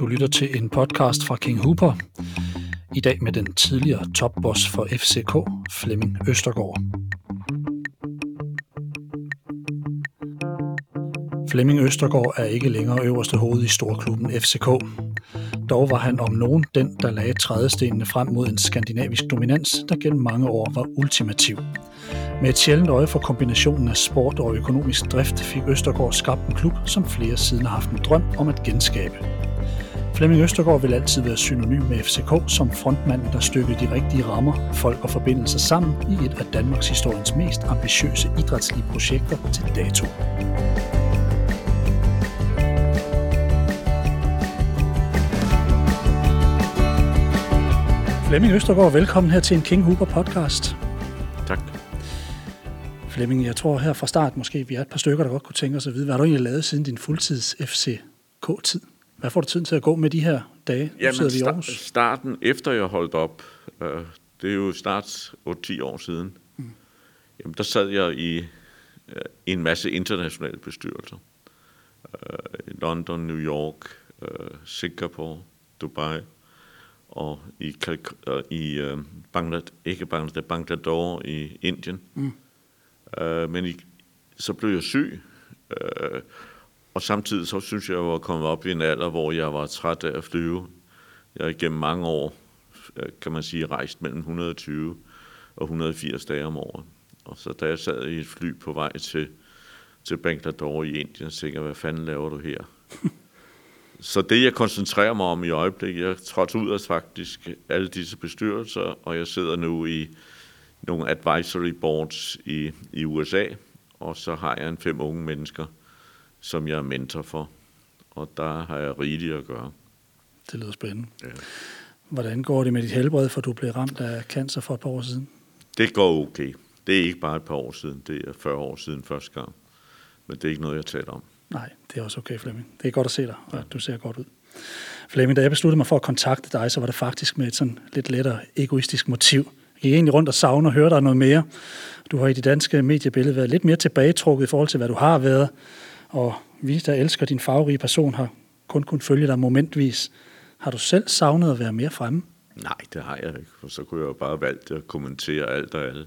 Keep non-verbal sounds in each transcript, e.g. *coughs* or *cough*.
Du lytter til en podcast fra King Hooper. I dag med den tidligere topboss for FCK, Flemming Østergaard. Flemming Østergaard er ikke længere øverste hoved i storklubben FCK. Dog var han om nogen den, der lagde trædestenene frem mod en skandinavisk dominans, der gennem mange år var ultimativ. Med et sjældent øje for kombinationen af sport og økonomisk drift fik Østergaard skabt en klub, som flere siden har haft en drøm om at genskabe. Flemming Østergaard vil altid være synonym med FCK som frontmand, der stykkede de rigtige rammer, folk og forbindelser sammen i et af Danmarks historiens mest ambitiøse idrætslige projekter til dato. Flemming Østergaard, velkommen her til en King Hooper podcast. Tak. Flemming, jeg tror her fra start måske, vi er et par stykker, der godt kunne tænke os at vide, hvad har du egentlig lavet siden din fuldtids FCK-tid? Hvad får du tiden til at gå med de her dage? Jamen, sidder vi i sta- Aarhus. starten efter jeg holdt op, øh, det er jo snart 8-10 år siden, mm. jamen, der sad jeg i, øh, en masse internationale bestyrelser. Øh, i London, New York, øh, Singapore, Dubai, og i, Kalk- øh, i øh, Bangladesh, ikke Bangladesh, Bangladesh i Indien. Mm. Øh, men i, så blev jeg syg, øh, og samtidig så synes jeg, at jeg var kommet op i en alder, hvor jeg var træt af at flyve. Jeg har igennem mange år, øh, kan man sige, rejst mellem 120 og 180 dage om året. Og så da jeg sad i et fly på vej til, til Bangladesh i Indien, så tænkte jeg, hvad fanden laver du her? så det, jeg koncentrerer mig om i øjeblikket, jeg trådte ud af faktisk alle disse bestyrelser, og jeg sidder nu i nogle advisory boards i, i USA, og så har jeg en fem unge mennesker, som jeg er mentor for. Og der har jeg rigeligt at gøre. Det lyder spændende. Ja. Hvordan går det med dit helbred, for du blev ramt af cancer for et par år siden? Det går okay. Det er ikke bare et par år siden, det er 40 år siden første gang. Men det er ikke noget, jeg taler om. Nej, det er også okay, Flemming. Det er godt at se dig, og du ser godt ud. Flemming, da jeg besluttede mig for at kontakte dig, så var det faktisk med et sådan lidt lettere egoistisk motiv. Jeg gik egentlig rundt og savner og høre dig noget mere. Du har i det danske mediebillede været lidt mere tilbagetrukket i forhold til, hvad du har været. Og vi, der elsker din farverige person, har kun kun følge dig momentvis. Har du selv savnet at være mere fremme? Nej, det har jeg ikke, for så kunne jeg jo bare valgt at kommentere alt og alle.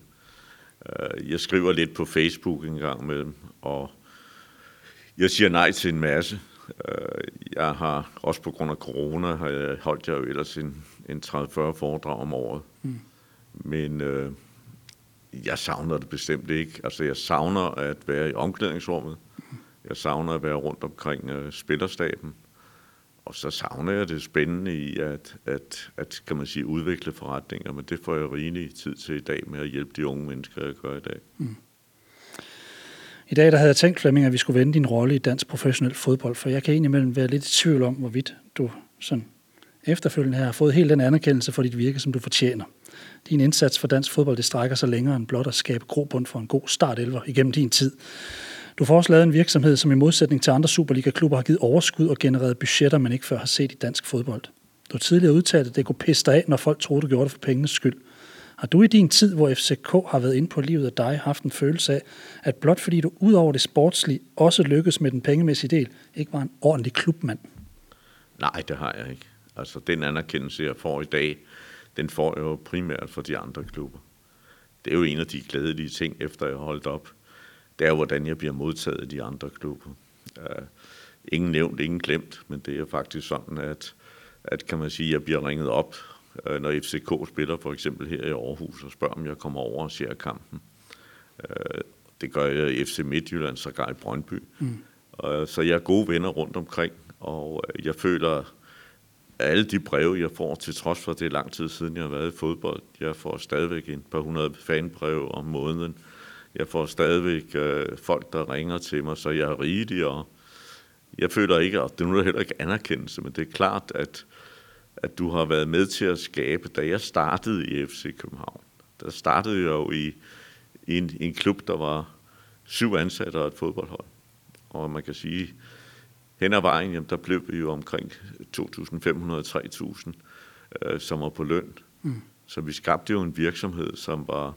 Øh, Jeg skriver lidt på Facebook en gang imellem, og jeg siger nej til en masse. Øh, Jeg har, også på grund af corona, har jeg holdt jeg jo ellers en, en 30-40 foredrag om året. Mm. Men øh, jeg savner det bestemt ikke. Altså, jeg savner at være i omklædningsrummet. Jeg savner at være rundt omkring øh, spillerstaben. Og så savner jeg det spændende i at, at, at kan man sige, udvikle forretninger, men det får jeg rigelig tid til i dag med at hjælpe de unge mennesker, jeg gør i dag. Mm. I dag der havde jeg tænkt, Flemming, at vi skulle vende din rolle i dansk professionel fodbold, for jeg kan egentlig imellem være lidt i tvivl om, hvorvidt du sådan efterfølgende her har fået helt den anerkendelse for dit virke, som du fortjener. Din indsats for dansk fodbold, det strækker sig længere end blot at skabe grobund for en god startelver igennem din tid. Du får også lavet en virksomhed, som i modsætning til andre Superliga-klubber har givet overskud og genereret budgetter, man ikke før har set i dansk fodbold. Du har tidligere udtalt, at det kunne pisse dig af, når folk troede, du gjorde det for pengenes skyld. Har du i din tid, hvor FCK har været inde på livet af dig, haft en følelse af, at blot fordi du ud over det sportslige også lykkedes med den pengemæssige del, ikke var en ordentlig klubmand? Nej, det har jeg ikke. Altså, den anerkendelse, jeg får i dag, den får jeg jo primært fra de andre klubber. Det er jo en af de glædelige ting, efter jeg har holdt op. Det er jo, hvordan jeg bliver modtaget af de andre klubber. Uh, ingen nævnt, ingen glemt, men det er faktisk sådan, at, at kan man sige, jeg bliver ringet op, uh, når FCK spiller for eksempel her i Aarhus, og spørger, om jeg kommer over og ser kampen. Uh, det gør jeg i FC Midtjylland, sågar i Brøndby. Mm. Uh, så jeg er gode venner rundt omkring, og jeg føler, alle de breve, jeg får, til trods for, at det er lang tid siden, jeg har været i fodbold. Jeg får stadigvæk en par hundrede fanbreve om måneden. Jeg får stadigvæk øh, folk, der ringer til mig, så jeg er rigelig, og jeg føler ikke, og det er nu heller ikke anerkendelse, men det er klart, at, at du har været med til at skabe, da jeg startede i FC København. Der startede jeg jo i, i en, i en klub, der var syv ansatte og et fodboldhold. Og man kan sige, hen ad vejen, jamen, der blev vi jo omkring 2.500-3.000, øh, som var på løn. Mm. Så vi skabte jo en virksomhed, som var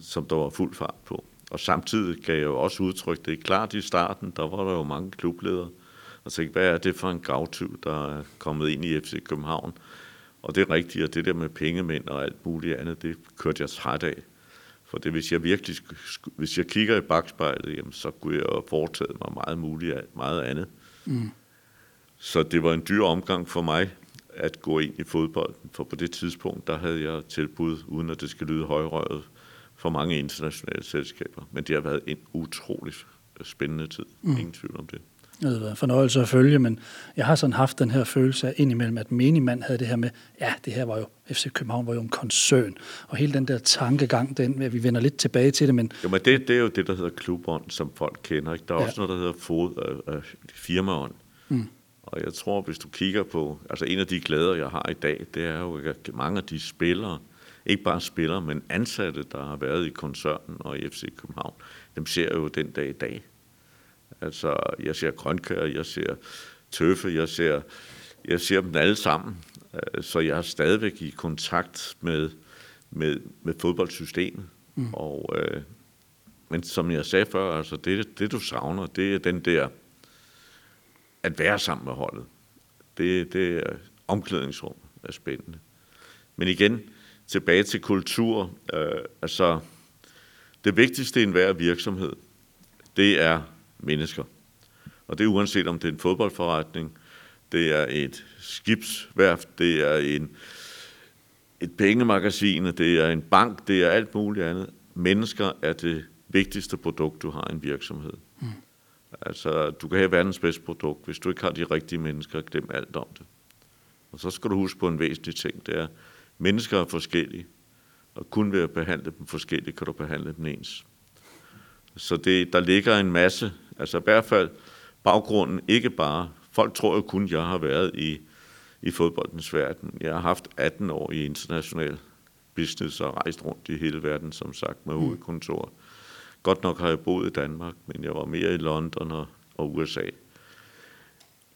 som der var fuld fart på. Og samtidig gav jeg jo også udtryk, det er klart i starten, der var der jo mange klubledere, og tænkte, hvad er det for en gavtyv, der er kommet ind i FC København? Og det er rigtigt, og det der med pengemænd og alt muligt andet, det kørte jeg træt af. For det, hvis jeg virkelig, hvis jeg kigger i bagspejlet, jamen, så kunne jeg have foretaget mig meget muligt, meget andet. Mm. Så det var en dyr omgang for mig at gå ind i fodbolden, for på det tidspunkt, der havde jeg tilbud, uden at det skal lyde højrøret, for mange internationale selskaber. Men det har været en utrolig spændende tid. Mm. Ingen tvivl om det. Det har været fornøjelse at følge, men jeg har sådan haft den her følelse af indimellem, at menigmand havde det her med, ja, det her var jo, FC København var jo en koncern, og hele den der tankegang, den, vi vender lidt tilbage til det, men... Jo, men det, det er jo det, der hedder klubånd, som folk kender, ikke? Der er ja. også noget, der hedder fod, øh, øh, firmaånd. Mm. Og jeg tror, hvis du kigger på, altså en af de glæder, jeg har i dag, det er jo, at mange af de spillere, ikke bare spillere, men ansatte, der har været i koncernen og i FC København, dem ser jo den dag i dag. Altså, jeg ser Grønkær, jeg ser Tøffe, jeg ser, jeg ser dem alle sammen. Øh, så jeg er stadigvæk i kontakt med, med, med fodboldsystemet. Mm. Og, øh, men som jeg sagde før, altså det, det du savner, det er den der at være sammen med holdet. Det, det er omklædningsrum er spændende. Men igen, tilbage til kultur. Øh, altså, det vigtigste i enhver virksomhed, det er mennesker. Og det er uanset om det er en fodboldforretning, det er et skibsværft, det er en, et pengemagasin, det er en bank, det er alt muligt andet. Mennesker er det vigtigste produkt, du har i en virksomhed. Mm. Altså, du kan have verdens bedste produkt. Hvis du ikke har de rigtige mennesker, glem alt om det. Og så skal du huske på en væsentlig ting, det er, mennesker er forskellige, og kun ved at behandle dem forskelligt, kan du behandle dem ens. Så det, der ligger en masse, altså i hvert fald baggrunden, ikke bare, folk tror jo kun, jeg har været i, i fodboldens verden. Jeg har haft 18 år i international business og rejst rundt i hele verden, som sagt, med mm. hovedkontor. Godt nok har jeg boet i Danmark, men jeg var mere i London og, og USA.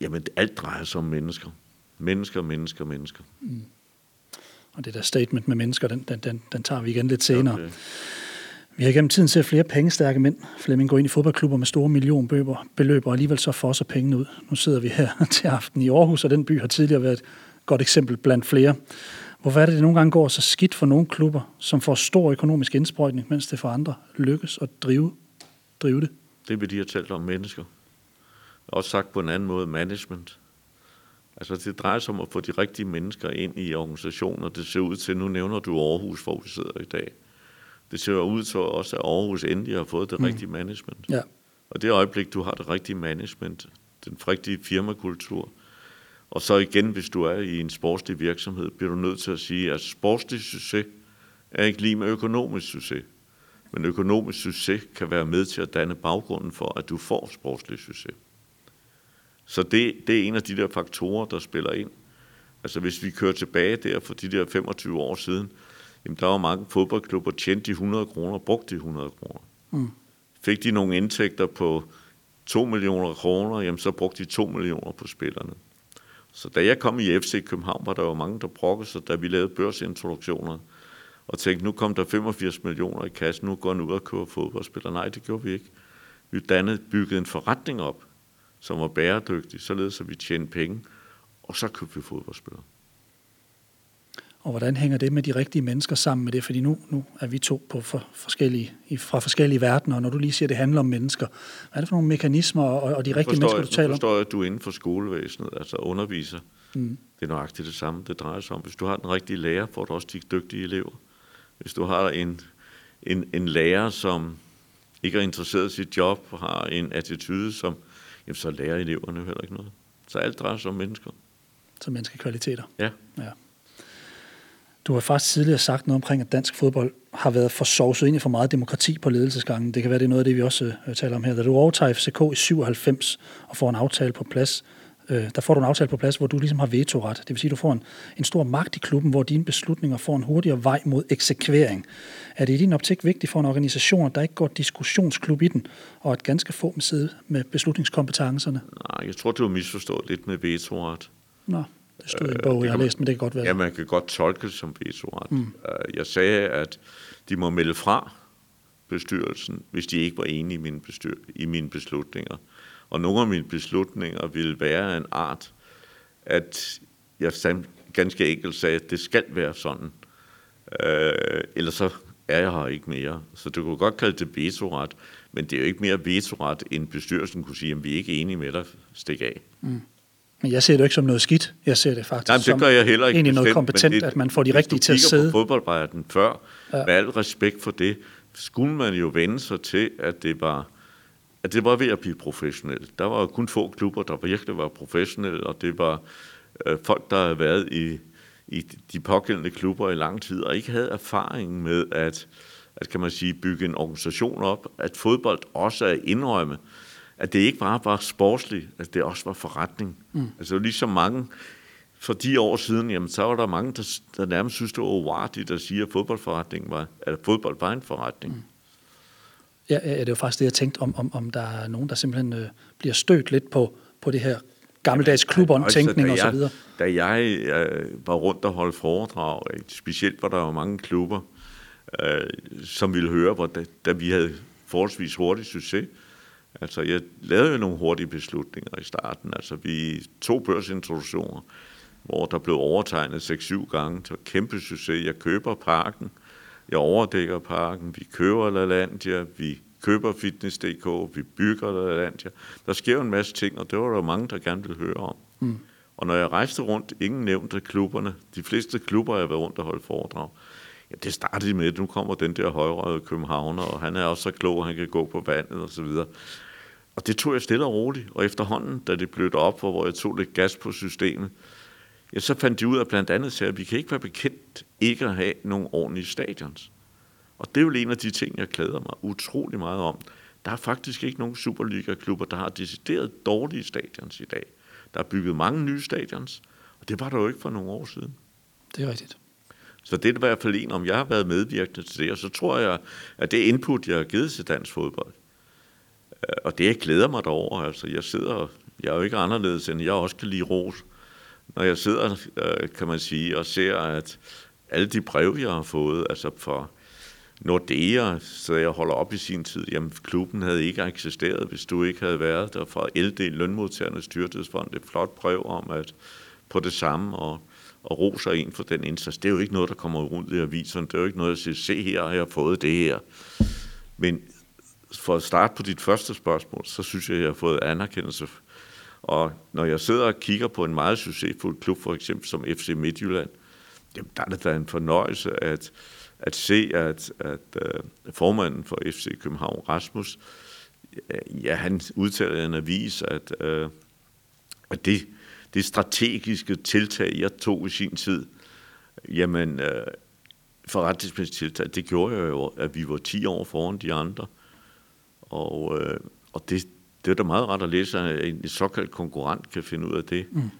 Jamen, alt drejer sig om mennesker. Mennesker, mennesker, mennesker. Mm. Og det der statement med mennesker, den, den, den, den tager vi igen lidt senere. Okay. Vi har gennem tiden set flere pengestærke mænd. Flemming går ind i fodboldklubber med store millionbeløb, og alligevel så får så pengene ud. Nu sidder vi her *laughs* til aften i Aarhus, og den by har tidligere været et godt eksempel blandt flere. Hvorfor er det, det nogle gange går så skidt for nogle klubber, som får stor økonomisk indsprøjtning, mens det for andre lykkes at drive, drive det? Det vil de have talt om mennesker. Også sagt på en anden måde, management. Altså det drejer sig om at få de rigtige mennesker ind i organisationer. Det ser ud til, nu nævner du Aarhus, hvor vi sidder i dag. Det ser ud til også, at Aarhus endelig har fået det mm. rigtige management. Ja. Og det øjeblik, du har det rigtige management, den rigtige firmakultur, og så igen, hvis du er i en sportslig virksomhed, bliver du nødt til at sige, at sportslig succes er ikke lige med økonomisk succes. Men økonomisk succes kan være med til at danne baggrunden for, at du får sportslig succes. Så det, det er en af de der faktorer, der spiller ind. Altså hvis vi kører tilbage der for de der 25 år siden, jamen der var mange fodboldklubber, tjente de 100 kroner, brugte de 100 kroner. Mm. Fik de nogle indtægter på 2 millioner kroner, jamen så brugte de 2 millioner på spillerne. Så da jeg kom i FC København, var der jo mange, der brokkede sig, da vi lavede børsintroduktioner, og tænkte, nu kom der 85 millioner i kassen, nu går han ud og køber fodboldspillere. Nej, det gjorde vi ikke. Vi dannede, byggede en forretning op, som var bæredygtig, således at vi tjente penge, og så købte vi fodboldspillere. Og hvordan hænger det med de rigtige mennesker sammen med det? Fordi nu, nu er vi to på for forskellige, fra forskellige verdener, og når du lige siger, at det handler om mennesker, hvad er det for nogle mekanismer og, og de rigtige forstår, mennesker, du taler om? Jeg forstår, at du er inden for skolevæsenet, altså underviser. Mm. Det er nøjagtigt det samme, det drejer sig om. Hvis du har den rigtige lærer, får du også de dygtige elever. Hvis du har en, en, en lærer, som ikke er interesseret i sit job, og har en attitude, som, jamen, så lærer eleverne heller ikke noget. Så alt drejer sig om mennesker. Så menneskekvaliteter. Ja. ja. Du har faktisk tidligere sagt noget omkring, at dansk fodbold har været for sovset ind i for meget demokrati på ledelsesgangen. Det kan være, det er noget af det, vi også øh, taler om her. Da du overtager FCK i 97 og får en aftale på plads, øh, der får du en aftale på plads, hvor du ligesom har vetoret. Det vil sige, at du får en, en stor magt i klubben, hvor dine beslutninger får en hurtigere vej mod eksekvering. Er det i din optik vigtigt for en organisation, at der ikke går diskussionsklub i den, og at ganske få med sidde med beslutningskompetencerne? Nej, jeg tror, du har misforstået lidt med vetoret. Nå. Det stod i en bog, jeg har læst, men det kan godt være. Ja, man kan godt tolke det som vetoret. Mm. Øh, jeg sagde, at de må melde fra bestyrelsen, hvis de ikke var enige i mine, bestyr- i mine beslutninger. Og nogle af mine beslutninger ville være en art, at jeg ganske enkelt sagde, at det skal være sådan. Øh, ellers så er jeg her ikke mere. Så du kunne godt kalde det vetoret, men det er jo ikke mere vetoret, end bestyrelsen kunne sige, at vi er ikke enige med dig, stik af. Mm. Men jeg ser det ikke som noget skidt. Jeg ser det faktisk Nej, det som gør jeg heller ikke egentlig noget kompetent, det, at man får de rigtige til at sidde. Hvis du på før, ja. med al respekt for det, skulle man jo vende sig til, at det var at det var ved at blive professionelt. Der var kun få klubber, der virkelig var professionelle, og det var øh, folk, der havde været i, i de pågældende klubber i lang tid, og ikke havde erfaring med at, at kan man sige, bygge en organisation op, at fodbold også er indrømme, at det ikke bare var sportsligt, at det også var forretning. Mm. Altså ligesom mange for de år siden, jamen, så var der mange, der, der nærmest synes, det var uartigt at sige, at fodboldforretning var, at fodbold var en forretning. Mm. Ja, ja, det var faktisk det, jeg tænkte, om, om, om der er nogen, der simpelthen øh, bliver stødt lidt på, på det her gammeldags klubåndtænkning og så videre. Da jeg øh, var rundt og holdt foredrag, specielt hvor der var mange klubber, øh, som ville høre, hvor da, da vi havde forholdsvis hurtig succes, Altså, jeg lavede jo nogle hurtige beslutninger i starten. Altså, vi to børsintroduktioner, hvor der blev overtegnet 6-7 gange. Var kæmpe succes. Jeg køber parken, jeg overdækker parken, vi køber LaLandia, vi køber Fitness.dk, vi bygger LaLandia. Der sker en masse ting, og det var der mange, der gerne ville høre om. Mm. Og når jeg rejste rundt, ingen nævnte klubberne. De fleste klubber, jeg været rundt og holdt foredrag. Ja, det startede med, at nu kommer den der højrøde københavner, og han er også så klog, at han kan gå på vandet og så videre. Og det tog jeg stille og roligt, og efterhånden, da det blødte op, hvor jeg tog lidt gas på systemet, ja, så fandt de ud af blandt andet, at vi kan ikke være bekendt ikke at have nogle ordentlige stadions. Og det er jo en af de ting, jeg glæder mig utrolig meget om. Der er faktisk ikke nogen Superliga-klubber, der har decideret dårlige stadions i dag. Der er bygget mange nye stadions, og det var der jo ikke for nogle år siden. Det er rigtigt. Så det er i hvert fald en, om jeg har været medvirkende til det, og så tror jeg, at det input, jeg har givet til dansk fodbold, øh, og det jeg glæder mig derover, altså jeg sidder, jeg er jo ikke anderledes, end jeg også kan lide ros, når jeg sidder, øh, kan man sige, og ser, at alle de brev, jeg har fået, altså for Nordea, så jeg holder op i sin tid, jamen klubben havde ikke eksisteret, hvis du ikke havde været der fra LD, Lønmodtagernes Styrtidsfond, et flot brev om, at på det samme, og, og roser en for den indsats. Det er jo ikke noget, der kommer rundt i aviserne. Det er jo ikke noget, at sige, se her har jeg fået det her. Men for at starte på dit første spørgsmål, så synes jeg, at jeg har fået anerkendelse. Og når jeg sidder og kigger på en meget succesfuld klub, for eksempel som FC Midtjylland, jamen der er det da en fornøjelse at, at se, at, at uh, formanden for FC København, Rasmus, øh, ja, han udtaler en avis, at, uh, at det, det strategiske tiltag, jeg tog i sin tid, jamen, uh, forretningsmæssigt tiltag, det gjorde jo, at vi var 10 år foran de andre. Og, uh, og det, det er da meget ret at læse, at en såkaldt konkurrent kan finde ud af det. Mm.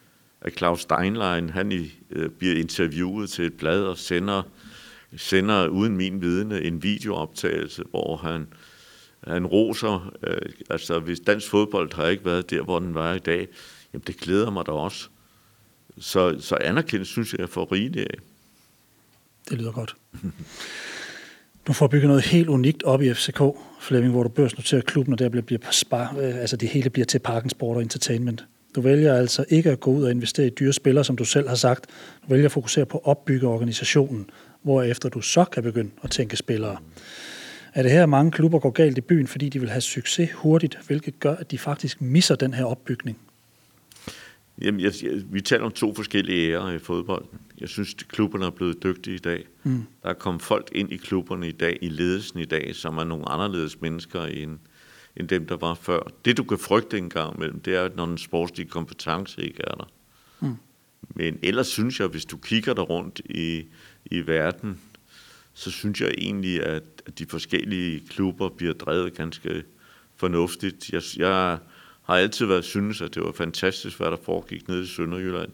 At Claus Steinlein, han i, uh, bliver interviewet til et blad og sender, sender uden min vidne en videooptagelse, hvor han, han roser, uh, altså hvis dansk fodbold har ikke været der, hvor den var i dag, jamen det glæder mig da også. Så, så anerkendelse synes jeg, jeg får rigeligt af. Det lyder godt. *laughs* Du får bygget noget helt unikt op i FCK, Flemming, hvor du børsnoterer klubben, og der bliver spar, øh, altså det hele bliver til Parken Sport og Entertainment. Du vælger altså ikke at gå ud og investere i dyre spillere, som du selv har sagt. Du vælger at fokusere på at opbygge organisationen, hvorefter du så kan begynde at tænke spillere. Er det her, at mange klubber går galt i byen, fordi de vil have succes hurtigt, hvilket gør, at de faktisk misser den her opbygning? Jamen, jeg, jeg, vi taler om to forskellige ærer i fodbolden. Jeg synes, at klubberne er blevet dygtige i dag. Mm. Der er kommet folk ind i klubberne i dag, i ledelsen i dag, som er nogle anderledes mennesker end, end dem, der var før. Det, du kan frygte en gang imellem, det er, at når den sportslige kompetence ikke er der. Mm. Men ellers synes jeg, hvis du kigger der rundt i, i verden, så synes jeg egentlig, at, at de forskellige klubber bliver drevet ganske fornuftigt. Jeg, jeg har altid været synes, at det var fantastisk, hvad der foregik nede i Sønderjylland.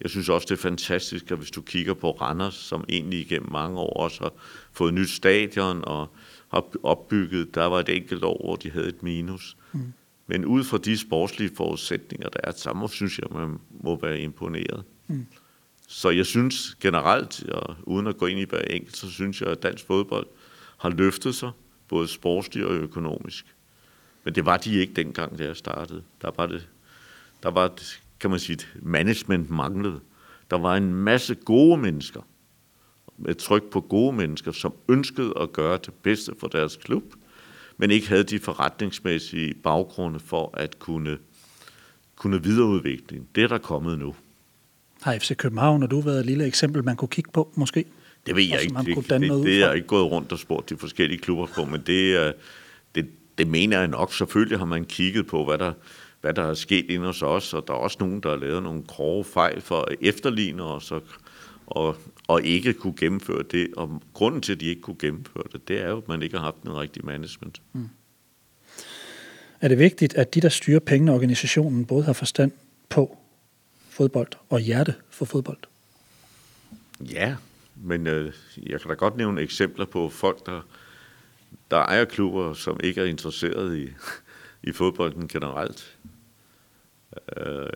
Jeg synes også, det er fantastisk, at hvis du kigger på Randers, som egentlig igennem mange år også har fået nyt stadion og har opbygget, der var et enkelt år, hvor de havde et minus. Mm. Men ud fra de sportslige forudsætninger, der er, så synes jeg, man må være imponeret. Mm. Så jeg synes generelt, og uden at gå ind i hver enkelt, så synes jeg, at dansk fodbold har løftet sig, både sportsligt og økonomisk. Men det var de ikke dengang, da jeg startede. Der var det, der var, kan man sige, management manglede. Der var en masse gode mennesker, med tryk på gode mennesker, som ønskede at gøre det bedste for deres klub, men ikke havde de forretningsmæssige baggrunde for at kunne, kunne videreudvikle. Det er der kommet nu. Har FC København, og du været et lille eksempel, man kunne kigge på måske? Det ved jeg ikke. Det, det, det, det er jeg ikke gået rundt og spurgt de forskellige klubber på, men det, det, mener jeg nok. Selvfølgelig har man kigget på, hvad der, hvad der er sket inden hos os, og der er også nogen, der har lavet nogle grove fejl for efterligne os, og, og, og ikke kunne gennemføre det. Og grunden til, at de ikke kunne gennemføre det, det er jo, at man ikke har haft en rigtig management. Mm. Er det vigtigt, at de, der styrer pengene organisationen, både har forstand på fodbold og hjerte for fodbold? Ja, men øh, jeg kan da godt nævne eksempler på folk, der, der ejer klubber, som ikke er interesseret i, i fodbolden generelt. Øh,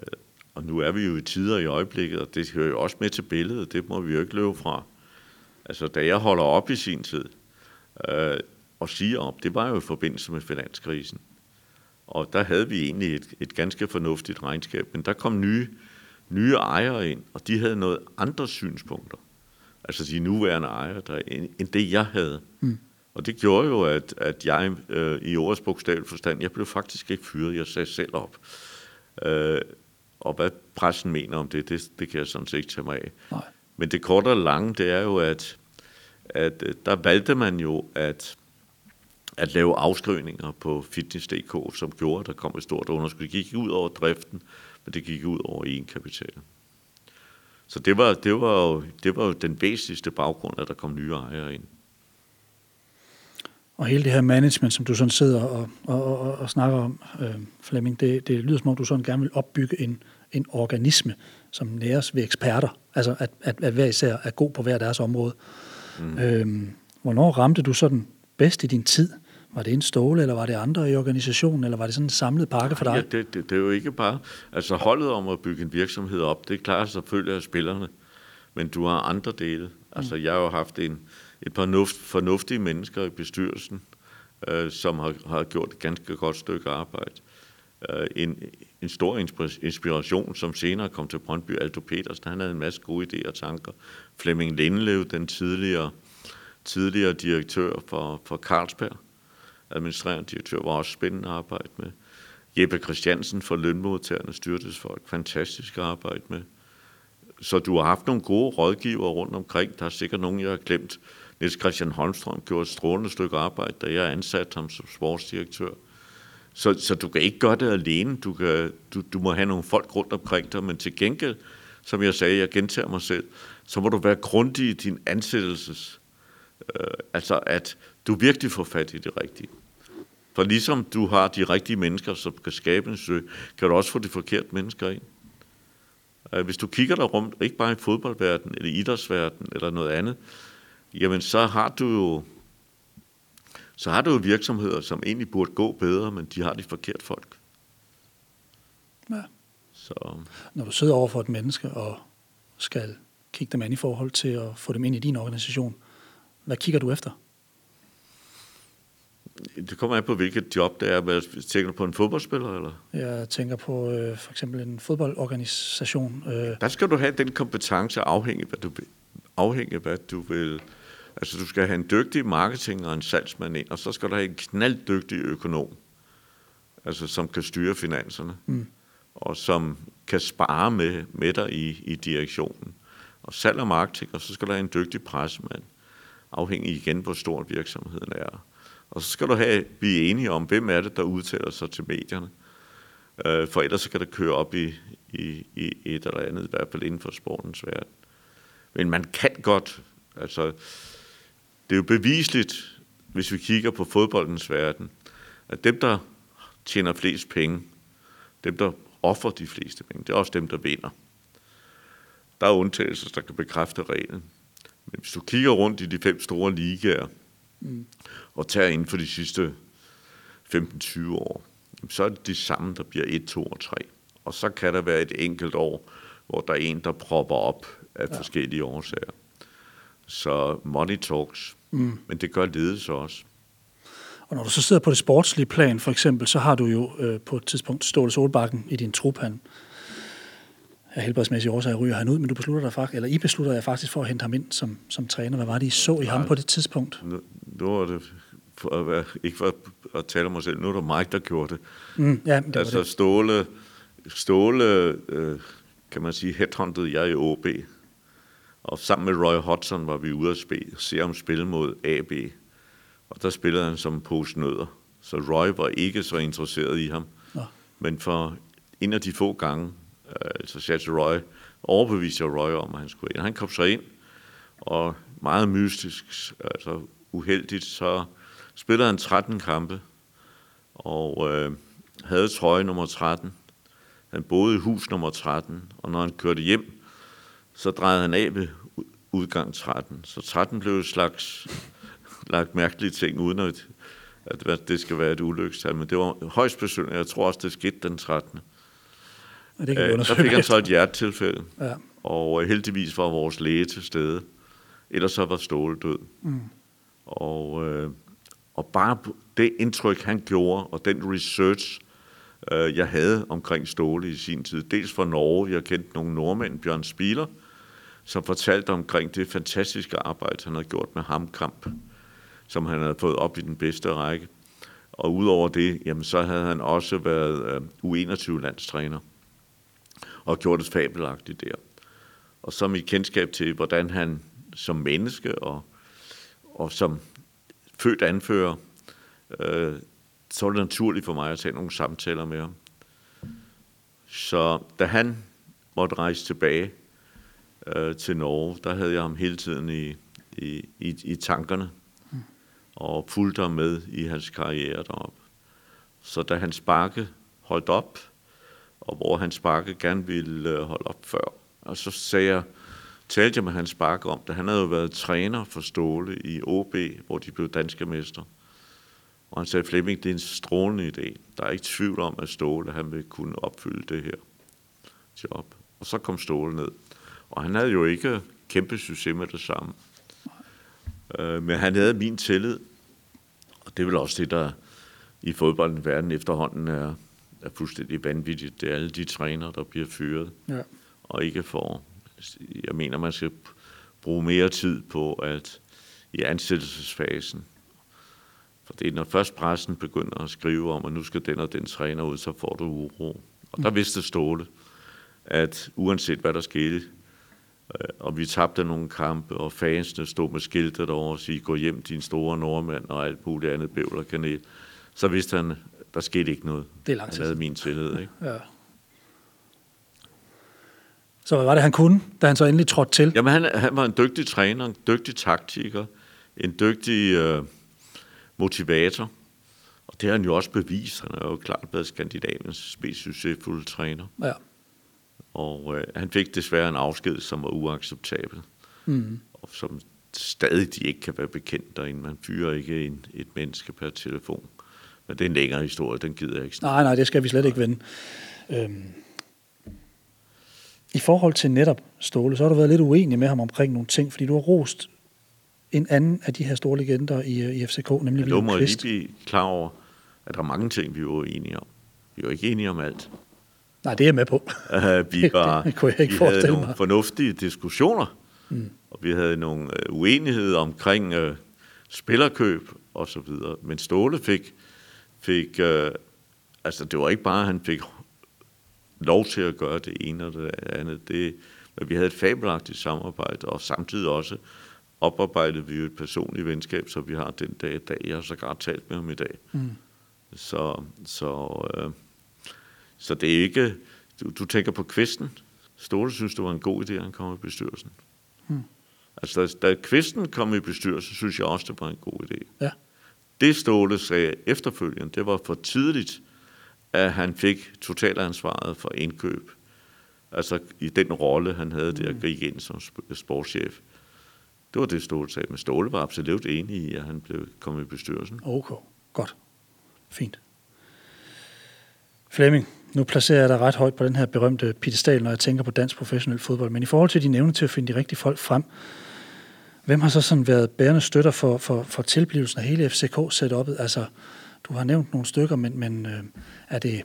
og nu er vi jo i tider i øjeblikket, og det hører jo også med til billedet, det må vi jo ikke løbe fra. Altså, da jeg holder op i sin tid øh, og siger op, det var jo i forbindelse med finanskrisen. Og der havde vi egentlig et, et ganske fornuftigt regnskab, men der kom nye, nye ejere ind, og de havde noget andre synspunkter. Altså de nuværende ejere, der, end, end det jeg havde. Mm. Og det gjorde jo, at, at jeg øh, i årets bogstavelig forstand, jeg blev faktisk ikke fyret, jeg sagde selv op. Øh, og hvad pressen mener om det, det, det kan jeg sådan set ikke tage mig af. Nej. Men det korte og lange, det er jo, at, at øh, der valgte man jo at, at lave afskrivninger på fitness.dk, som gjorde, at der kom et stort underskud. Det gik ud over driften, men det gik ud over egenkapitalen. Så det var, det, var jo, det var jo den væsentligste baggrund, at der kom nye ejere ind. Og hele det her management, som du sådan sidder og, og, og, og snakker om, øh, Flemming, det, det lyder som om, du sådan gerne vil opbygge en, en organisme, som næres ved eksperter. Altså at, at, at hver især er god på hver deres område. Mm. Øh, hvornår ramte du sådan bedst i din tid? Var det en ståle, eller var det andre i organisationen, eller var det sådan en samlet pakke for dig? Ja, det, det, det er jo ikke bare... Altså holdet om at bygge en virksomhed op, det klarer selvfølgelig af spillerne, men du har andre dele. Altså mm. jeg har jo haft en, et par nuft, fornuftige mennesker i bestyrelsen, øh, som har, har gjort et ganske godt stykke arbejde. Øh, en, en stor inspiration, som senere kom til Brøndby, Aldo Petersen, han havde en masse gode idéer og tanker. Flemming Lindlev, den tidligere, tidligere direktør for, for Carlsberg, administrerende direktør, var også spændende at arbejde med. Jeppe Christiansen for lønmodtagerne styrtesfolk, fantastisk arbejde med. Så du har haft nogle gode rådgiver rundt omkring. Der er sikkert nogen, jeg har glemt. Niels Christian Holmstrøm gjorde et strålende stykke arbejde, da jeg ansatte ham som sportsdirektør. Så, så du kan ikke gøre det alene. Du, kan, du, du må have nogle folk rundt omkring dig, men til gengæld, som jeg sagde, jeg gentager mig selv, så må du være grundig i din ansættelses. Øh, altså, at du virkelig får fat i det rigtige. For ligesom du har de rigtige mennesker, som kan skabe en sø, kan du også få de forkerte mennesker ind. Øh, hvis du kigger dig rundt, ikke bare i fodboldverdenen, eller idrætsverdenen, eller noget andet, jamen så har du jo så har du jo virksomheder, som egentlig burde gå bedre, men de har de forkerte folk. Ja. Så. Når du sidder over for et menneske og skal kigge dem an i forhold til at få dem ind i din organisation, hvad kigger du efter? Det kommer an på, hvilket job det er. Tænker du på en fodboldspiller? Eller? Jeg tænker på øh, for eksempel en fodboldorganisation. Øh. Der skal du have den kompetence afhængig, hvad du. Afhængig, hvad du vil. Altså, du skal have en dygtig marketing og en salgsmand ind, og så skal du have en knalddygtig økonom, altså, som kan styre finanserne, mm. og som kan spare med, med dig i, i direktionen. Og salg og marketing, og så skal du have en dygtig pressemand, afhængig igen, hvor stor virksomheden er. Og så skal du have, blive enige om, hvem er det, der udtaler sig til medierne. Øh, for ellers så kan det køre op i, i, i et eller andet, i hvert fald inden for sportens verden. Men man kan godt, altså, det er jo bevisligt, hvis vi kigger på fodboldens verden, at dem, der tjener flest penge, dem, der offer de fleste penge, det er også dem, der vinder. Der er undtagelser, der kan bekræfte reglen. Men hvis du kigger rundt i de fem store ligaer, mm. og tager inden for de sidste 15-20 år, så er det de samme, der bliver 1, 2 og 3. Og så kan der være et enkelt år, hvor der er en, der propper op af ja. forskellige årsager. Så money talks, mm. men det gør ledelse også. Og når du så sidder på det sportslige plan, for eksempel, så har du jo øh, på et tidspunkt Ståle Solbakken i din trup. Han af helbredsmæssige årsager ryger han ud, men du beslutter dig faktisk, eller I beslutter jer faktisk for at hente ham ind som, som træner. Hvad var det, I så i ham på det tidspunkt? Nu, nu er det, for at være, ikke for at tale om mig selv, nu er det Mike, der gjorde det. Mm, ja, det altså det. Ståle, Ståle øh, kan man sige, headhuntede jeg i OB. Og sammen med Roy Hodgson var vi ude at spille, se ham spille mod AB. Og der spillede han som pose nødder. Så Roy var ikke så interesseret i ham. Nå. Men for en af de få gange, øh, så til Roy, overbeviste jeg Roy om, at han skulle ind. Han kom så ind, og meget mystisk, altså uheldigt, så spillede han 13 kampe, og øh, havde trøje nummer 13. Han boede i hus nummer 13, og når han kørte hjem, så drejede han af ved udgang 13. Så 13 blev et slags lagt mærkelige ting, uden at, at det skal være et ulykkestal. Men det var højst besynderligt. Jeg tror også, det skete den 13. Og det kan vi så fik han så et hjertetilfælde, ja. og øh, heldigvis var vores læge til stede. Ellers så var Ståle død. Mm. Og, øh, og bare det indtryk, han gjorde, og den research, øh, jeg havde omkring Ståle i sin tid, dels fra Norge, jeg kendte nogle nordmænd, Bjørn Spieler, som fortalte omkring det fantastiske arbejde, han havde gjort med hamkamp, som han havde fået op i den bedste række. Og udover det, jamen, så havde han også været øh, U21-landstræner og gjort det fabelagtigt der. Og så mit kendskab til, hvordan han som menneske og, og som født anfører, øh, så var det naturligt for mig at tage nogle samtaler med ham. Så da han måtte rejse tilbage øh, til Norge, der havde jeg ham hele tiden i, i, i, i tankerne og fulgte ham med i hans karriere deroppe. Så da han sparke holdt op, og hvor han sparke gerne ville øh, holde op før, og så sagde jeg, talte jeg med Hans Bakke om det. Han havde jo været træner for Ståle i OB, hvor de blev danske mester. Og han sagde, Flemming, det er en strålende idé. Der er ikke tvivl om, at Ståle han vil kunne opfylde det her job. Og så kom Ståle ned. Og han havde jo ikke kæmpe succes med det samme. Øh, men han havde min tillid. Og det er vel også det, der i fodboldens verden efterhånden er, er fuldstændig vanvittigt. Det er alle de trænere, der bliver fyret. Ja. Og ikke får jeg mener, man skal bruge mere tid på at i ansættelsesfasen. For det er, når først pressen begynder at skrive om, at nu skal den og den træner ud, så får du uro. Og der vidste Ståle, at uanset hvad der skete, og vi tabte nogle kampe, og fansene stod med skiltet over og sige, gå hjem din store nordmand og alt muligt andet bævl og kanel, så vidste han, der skete ikke noget. Det er lang tid. Han havde min tillid. Ikke? Ja. Så hvad var det, han kunne, da han så endelig trådte til? Jamen, han, han var en dygtig træner, en dygtig taktiker, en dygtig øh, motivator. Og det har han jo også bevist. Han er jo klart været Skandinaviens mest succesfulde træner. Ja. Og øh, han fik desværre en afsked, som var uacceptabel. Mm. Og som stadig de ikke kan være bekendt derinde. Man fyrer ikke en, et menneske per telefon. Men det er en længere historie, den gider jeg ikke. Nej, nej, det skal vi slet ikke vende. Øhm, i forhold til netop Ståle, så har du været lidt uenig med ham omkring nogle ting, fordi du har rost en anden af de her store legender i, øh, i FCK, nemlig ja, William Kvist. Jeg må lige blive klar over, at der er mange ting, vi er uenige om. Vi er jo ikke enige om alt. Nej, det er jeg med på. Uh, vi *laughs* var, det kunne jeg ikke vi havde nogle mig. fornuftige diskussioner, mm. og vi havde nogle uh, uenigheder omkring uh, spillerkøb og så videre. Men Ståle fik, fik uh, altså det var ikke bare, at han fik lov til at gøre det ene og det andet. Det, men vi havde et fabelagtigt samarbejde, og samtidig også oparbejdede vi jo et personligt venskab, så vi har den dag i dag. Jeg har så godt talt med ham i dag. Mm. Så, så, øh, så det er ikke... Du, du tænker på kvisten. Ståle synes, det var en god idé, at han kom i bestyrelsen. Mm. Altså, da, da kvisten kom i bestyrelsen, synes jeg også, det var en god idé. Ja. Det Ståle sagde efterfølgende, det var for tidligt, at han fik totalansvaret for indkøb. Altså i den rolle, han havde der, mm. gik ind som sportschef. Det var det, Ståle sagde. Men Ståle var absolut enig i, at han blev kommet i bestyrelsen. Okay, godt. Fint. Flemming, nu placerer jeg dig ret højt på den her berømte pedestal, når jeg tænker på dansk professionel fodbold. Men i forhold til dine evne til at finde de rigtige folk frem, Hvem har så sådan været bærende støtter for, for, for tilblivelsen af hele FCK-setup'et? Altså, du har nævnt nogle stykker, men, men øh, er det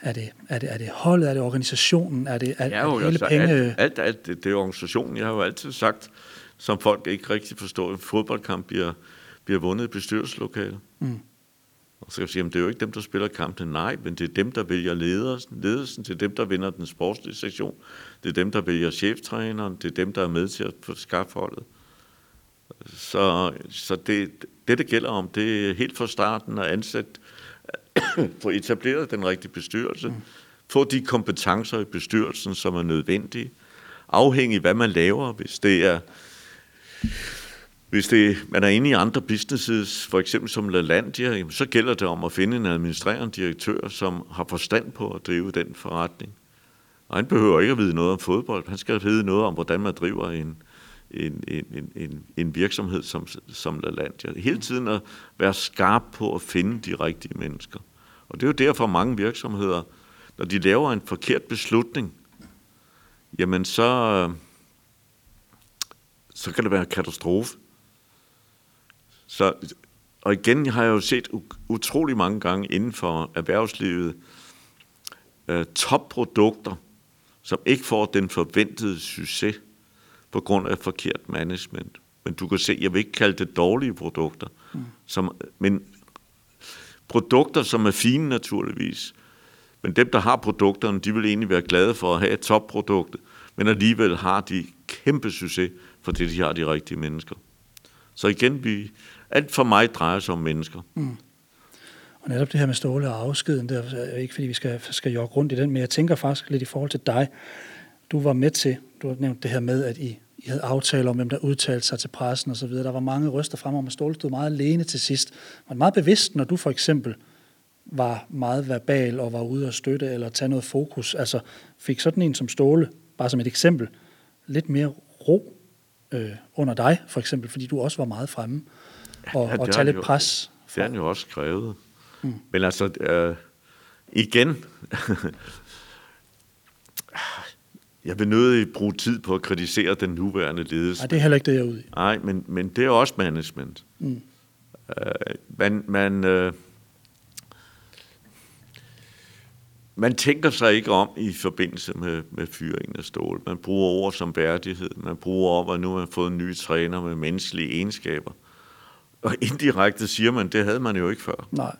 er det, er det, er det holdet, er det organisationen, er det, er, ja, jo, er det hele altså, penge? Alt, alt, alt det, det er organisationen. Jeg har jo altid sagt, som folk ikke rigtig forstår, at fodboldkamp bliver, bliver vundet i bestyrelseslokalet. Mm. Og så kan jeg sige, at det er jo ikke dem, der spiller kampen. Nej, men det er dem, der vælger ledelsen. ledelsen. Det er dem, der vinder den sportslige sektion. Det er dem, der vælger cheftræneren. Det er dem, der er med til at få skaffe holdet. Så, så det, det, det gælder om, det er helt fra starten at ansætte, få etableret den rigtige bestyrelse, mm. få de kompetencer i bestyrelsen, som er nødvendige, afhængig af, hvad man laver. Hvis det er hvis det, man er inde i andre businesses, for eksempel som LaLandia, så gælder det om at finde en administrerende direktør, som har forstand på at drive den forretning. Og han behøver ikke at vide noget om fodbold. Han skal vide noget om, hvordan man driver en, en, en, en, en virksomhed som, som LaLandia. Hele tiden at være skarp på at finde de rigtige mennesker. Og det er jo derfor mange virksomheder, når de laver en forkert beslutning, jamen så, øh, så kan det være en katastrofe. Så, og igen har jeg jo set utrolig mange gange inden for erhvervslivet øh, topprodukter, som ikke får den forventede succes på grund af forkert management. Men du kan se, jeg vil ikke kalde det dårlige produkter, mm. som, men produkter, som er fine naturligvis. Men dem, der har produkterne, de vil egentlig være glade for at have et topprodukt, men alligevel har de kæmpe succes, fordi de har de rigtige mennesker. Så igen, vi, alt for mig drejer sig om mennesker. Mm. Og netop det her med Ståle og afskeden, det er ikke fordi, vi skal, skal jogge rundt i den, men jeg tænker faktisk lidt i forhold til dig. Du var med til, du har nævnt det her med, at I, I havde aftaler om, hvem der udtalte sig til pressen osv. Der var mange røster frem om, at Ståle stod meget alene til sidst. Var meget bevidst, når du for eksempel var meget verbal og var ude at støtte eller tage noget fokus. Altså fik sådan en som Ståle, bare som et eksempel, lidt mere ro øh, under dig, for eksempel, fordi du også var meget fremme og, ja, og tage lidt jo, pres. Det har han jo også skrevet. Mm. Men altså, øh, igen, *laughs* jeg vil nødig bruge tid på at kritisere den nuværende ledelse. Nej, det er heller ikke det, jeg er ude i. Nej, men, men det er også management. Mm. Øh, man, man, øh, man tænker sig ikke om i forbindelse med, med fyringen af stål. Man bruger ord som værdighed. Man bruger ord, at nu har man fået en ny træner med menneskelige egenskaber. Og indirekte siger man, det havde man jo ikke før. Nej.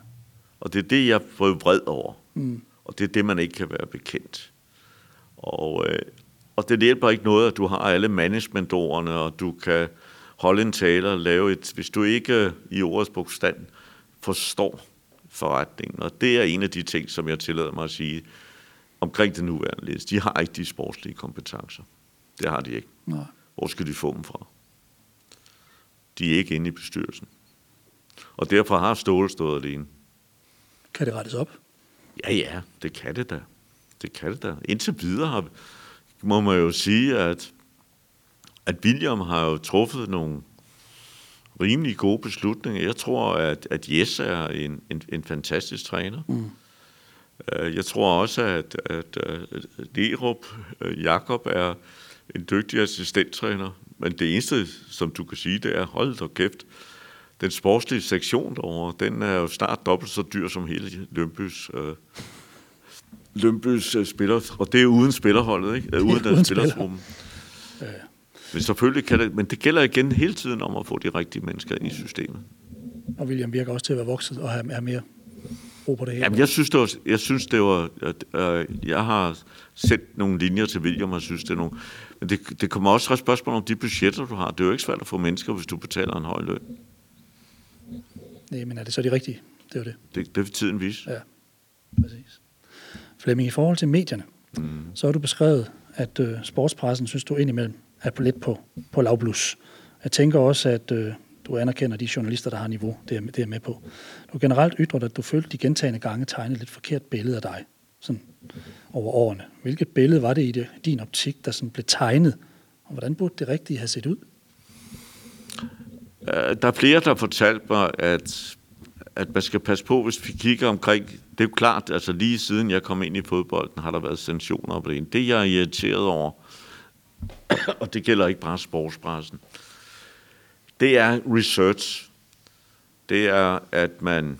Og det er det, jeg får vred over. Mm. Og det er det, man ikke kan være bekendt. Og, øh, og det hjælper ikke noget, at du har alle managementordene, og du kan holde en tale og lave et... Hvis du ikke i ordets bogstand forstår forretningen, og det er en af de ting, som jeg tillader mig at sige omkring den nuværende ledelse. De har ikke de sportslige kompetencer. Det har de ikke. Nej. Hvor skal de få dem fra? De er ikke inde i bestyrelsen. Og derfor har Ståle stået alene. Kan det rettes op? Ja, ja, det kan det da. Det kan det da. Indtil videre har, må man jo sige, at, at William har jo truffet nogle rimelig gode beslutninger. Jeg tror, at, at Jes er en, en, en fantastisk træner. Mm. Øh, jeg tror også, at, at, at Lerup, øh, Jakob er en dygtig assistenttræner. Men det eneste, som du kan sige, det er, hold da kæft, den sportslige sektion derovre, den er jo snart dobbelt så dyr som hele Lønbys, øh, Lønbys øh, spiller, og det er uden spillerholdet, ikke? Øh, uden, uden spillertruppen. Ja. Men selvfølgelig kan det, men det gælder igen hele tiden om at få de rigtige mennesker ind i systemet. Og William virker også til at være vokset og have, have mere ro på det hele. Jamen, jeg synes, det var, jeg synes, det var, at, øh, jeg har sendt nogle linjer til William, og synes, det er nogle, det, det kommer også et spørgsmål om de budgetter, du har. Det er jo ikke svært at få mennesker, hvis du betaler en høj løn. Nej, men er det så de rigtige? Det er jo det. Det, det vil tiden vise. Ja, præcis. Flemming, i forhold til medierne, mm. så har du beskrevet, at øh, sportspressen, synes du indimellem, er på lidt på, på lavblus. Jeg tænker også, at øh, du anerkender de journalister, der har niveau. Det er, det er med på. Du generelt ytret, at du følte de gentagende gange tegnede lidt forkert billede af dig sådan over årene. Hvilket billede var det i det, din optik, der sådan blev tegnet? Og hvordan burde det rigtige have set ud? Øh, der er flere, der fortalte mig, at, at man skal passe på, hvis vi kigger omkring. Det er jo klart, altså lige siden jeg kom ind i fodbolden, har der været sanktioner på det. Det, jeg er irriteret over, *coughs* og det gælder ikke bare sportspressen, det er research. Det er, at man,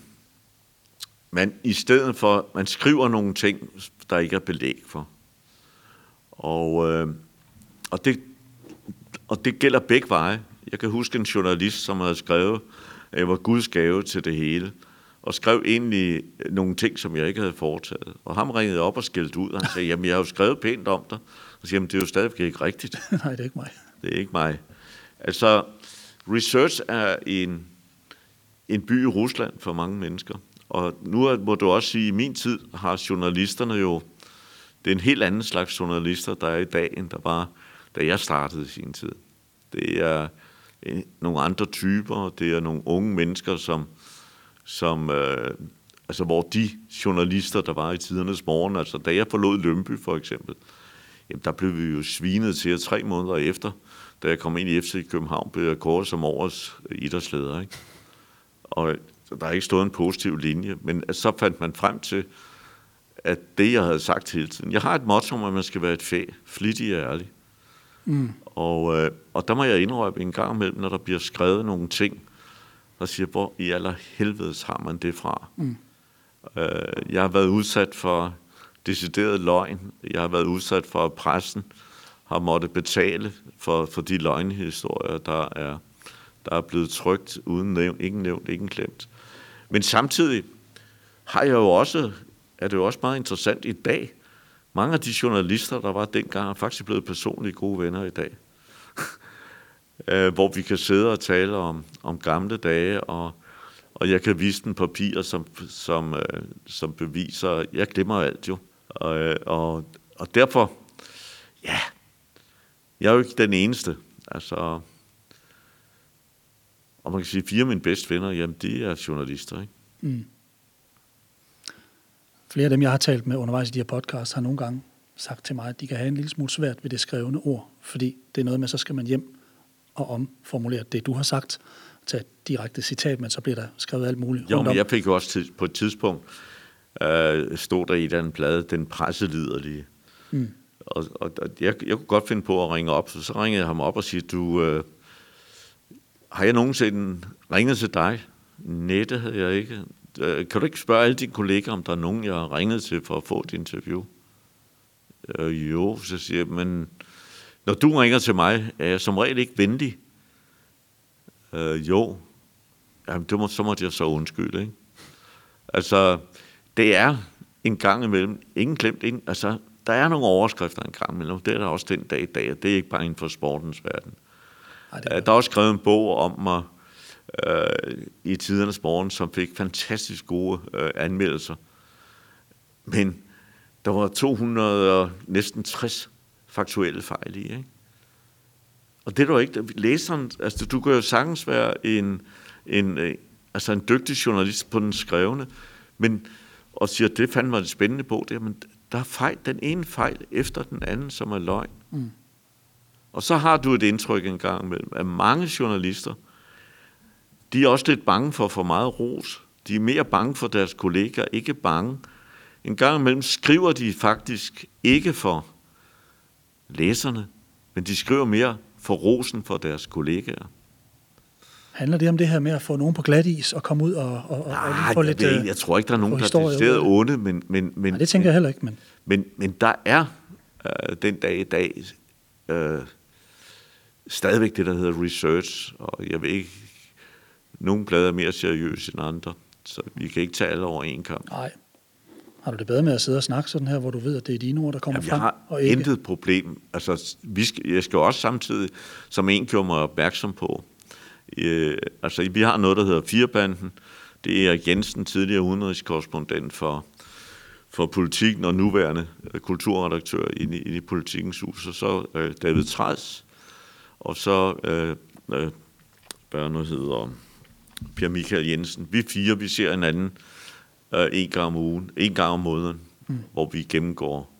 man i stedet for, man skriver nogle ting, der ikke er belæg for. Og, øh, og, det, og det gælder begge veje. Jeg kan huske en journalist, som havde skrevet, at jeg var Guds gave til det hele, og skrev egentlig nogle ting, som jeg ikke havde foretaget. Og ham ringede op og skældte ud, og han sagde, jamen jeg har jo skrevet pænt om dig. Og siger, jamen det er jo stadigvæk ikke rigtigt. *laughs* Nej, det er ikke mig. Det er ikke mig. Altså, research er en, en by i Rusland for mange mennesker. Og nu må du også sige, at i min tid har journalisterne jo, det er en helt anden slags journalister, der er i dag, end der var, da jeg startede i sin tid. Det er øh, nogle andre typer, det er nogle unge mennesker, som, som øh, altså hvor de journalister, der var i tidernes morgen, altså da jeg forlod Lømby for eksempel, jamen der blev vi jo svinet til, at tre måneder efter, da jeg kom ind i FC København, blev jeg kåret som årets idrætsleder. Ikke? Og der er ikke stået en positiv linje, men så fandt man frem til, at det, jeg havde sagt hele tiden, jeg har et motto om, at man skal være et fæ, flittig og ærlig. Mm. Og, øh, og der må jeg indrømme en gang imellem, når der bliver skrevet nogle ting, der siger, hvor i aller helvedes har man det fra. Mm. Øh, jeg har været udsat for decideret løgn. Jeg har været udsat for, at pressen har måttet betale for, for de løgnhistorier, der er, der er blevet trygt uden nævnt, ingen nævnt, ingen glemt. Men samtidig har jeg jo også, er det jo også meget interessant i dag, mange af de journalister, der var dengang, er faktisk blevet personlige gode venner i dag. *laughs* Øh, hvor vi kan sidde og tale om, om gamle dage, og, og jeg kan vise den papirer, som, som, øh, som beviser, jeg glemmer alt jo. Og, øh, og, og derfor, ja, jeg er jo ikke den eneste. Altså, og man kan sige, at fire af mine bedste venner, jamen, de er journalister, ikke? Mm. Flere af dem, jeg har talt med undervejs i de her podcasts, har nogle gange sagt til mig, at de kan have en lille smule svært ved det skrevne ord, fordi det er noget med, så skal man hjem og omformulere det, du har sagt, tage et direkte citat, men så bliver der skrevet alt muligt. Jo, men jeg fik jo også til, på et tidspunkt, øh, stod der i den plade, den presseliderlige. Mm. Og, og, og jeg, jeg kunne godt finde på at ringe op, så, så ringede jeg ham op og siger, du, øh, har jeg nogensinde ringet til dig? Nej, det havde jeg ikke. Øh, kan du ikke spørge alle dine kolleger, om der er nogen, jeg har ringet til for at få et interview? Øh, jo, så siger jeg, men når du ringer til mig, er jeg som regel ikke venlig. Øh, jo, Jamen, det må, så måtte jeg så undskylde. Ikke? Altså, det er en gang imellem, ingen glemt, ingen, altså, der er nogle overskrifter en gang imellem, det er der også den dag i dag, og det er ikke bare inden for sportens verden. Ej, det er... Der er også skrevet en bog om mig øh, i tidernes morgen, som fik fantastisk gode øh, anmeldelser. Men der var 200 og næsten 60 faktuelle fejl i. Ikke? Og det er du ikke. Læseren, altså du kan jo sagtens være en, en, øh, altså en dygtig journalist på den skrevne, men, og siger, det fandt mig det spændende på, det, men der er fejl, den ene fejl efter den anden, som er løgn. Mm. Og så har du et indtryk en gang imellem, at mange journalister, de er også lidt bange for for meget ros. De er mere bange for deres kollegaer, ikke bange. En gang imellem skriver de faktisk ikke for læserne, men de skriver mere for rosen for deres kollegaer. Handler det om det her med at få nogen på glat is og komme ud og, og, Nej, og få lidt... Jeg, jeg tror ikke, der er nogen, der er decideret onde, men... men, men Nej, det tænker jeg heller ikke, men... Men, men der er øh, den dag i dag øh, stadigvæk det, der hedder research, og jeg ved ikke, nogle blader er mere seriøse end andre, så vi kan ikke tage alle over en kamp. Nej. Har du det bedre med at sidde og snakke sådan her, hvor du ved, at det er dine ord, der kommer Jamen, frem? Jeg har og ikke? intet problem. Altså, vi skal, jeg skal også samtidig, som en gjorde mig opmærksom på, øh, altså vi har noget, der hedder Firebanden. Det er Jensen, tidligere udenrigskorrespondent for, for politikken og nuværende øh, kulturredaktør i, i, i politikens hus, og så øh, David Træs, og så, øh, øh, nu hedder, Per Michael Jensen. Vi fire, vi ser hinanden øh, en gang om ugen, en gang om måneden, mm. hvor vi gennemgår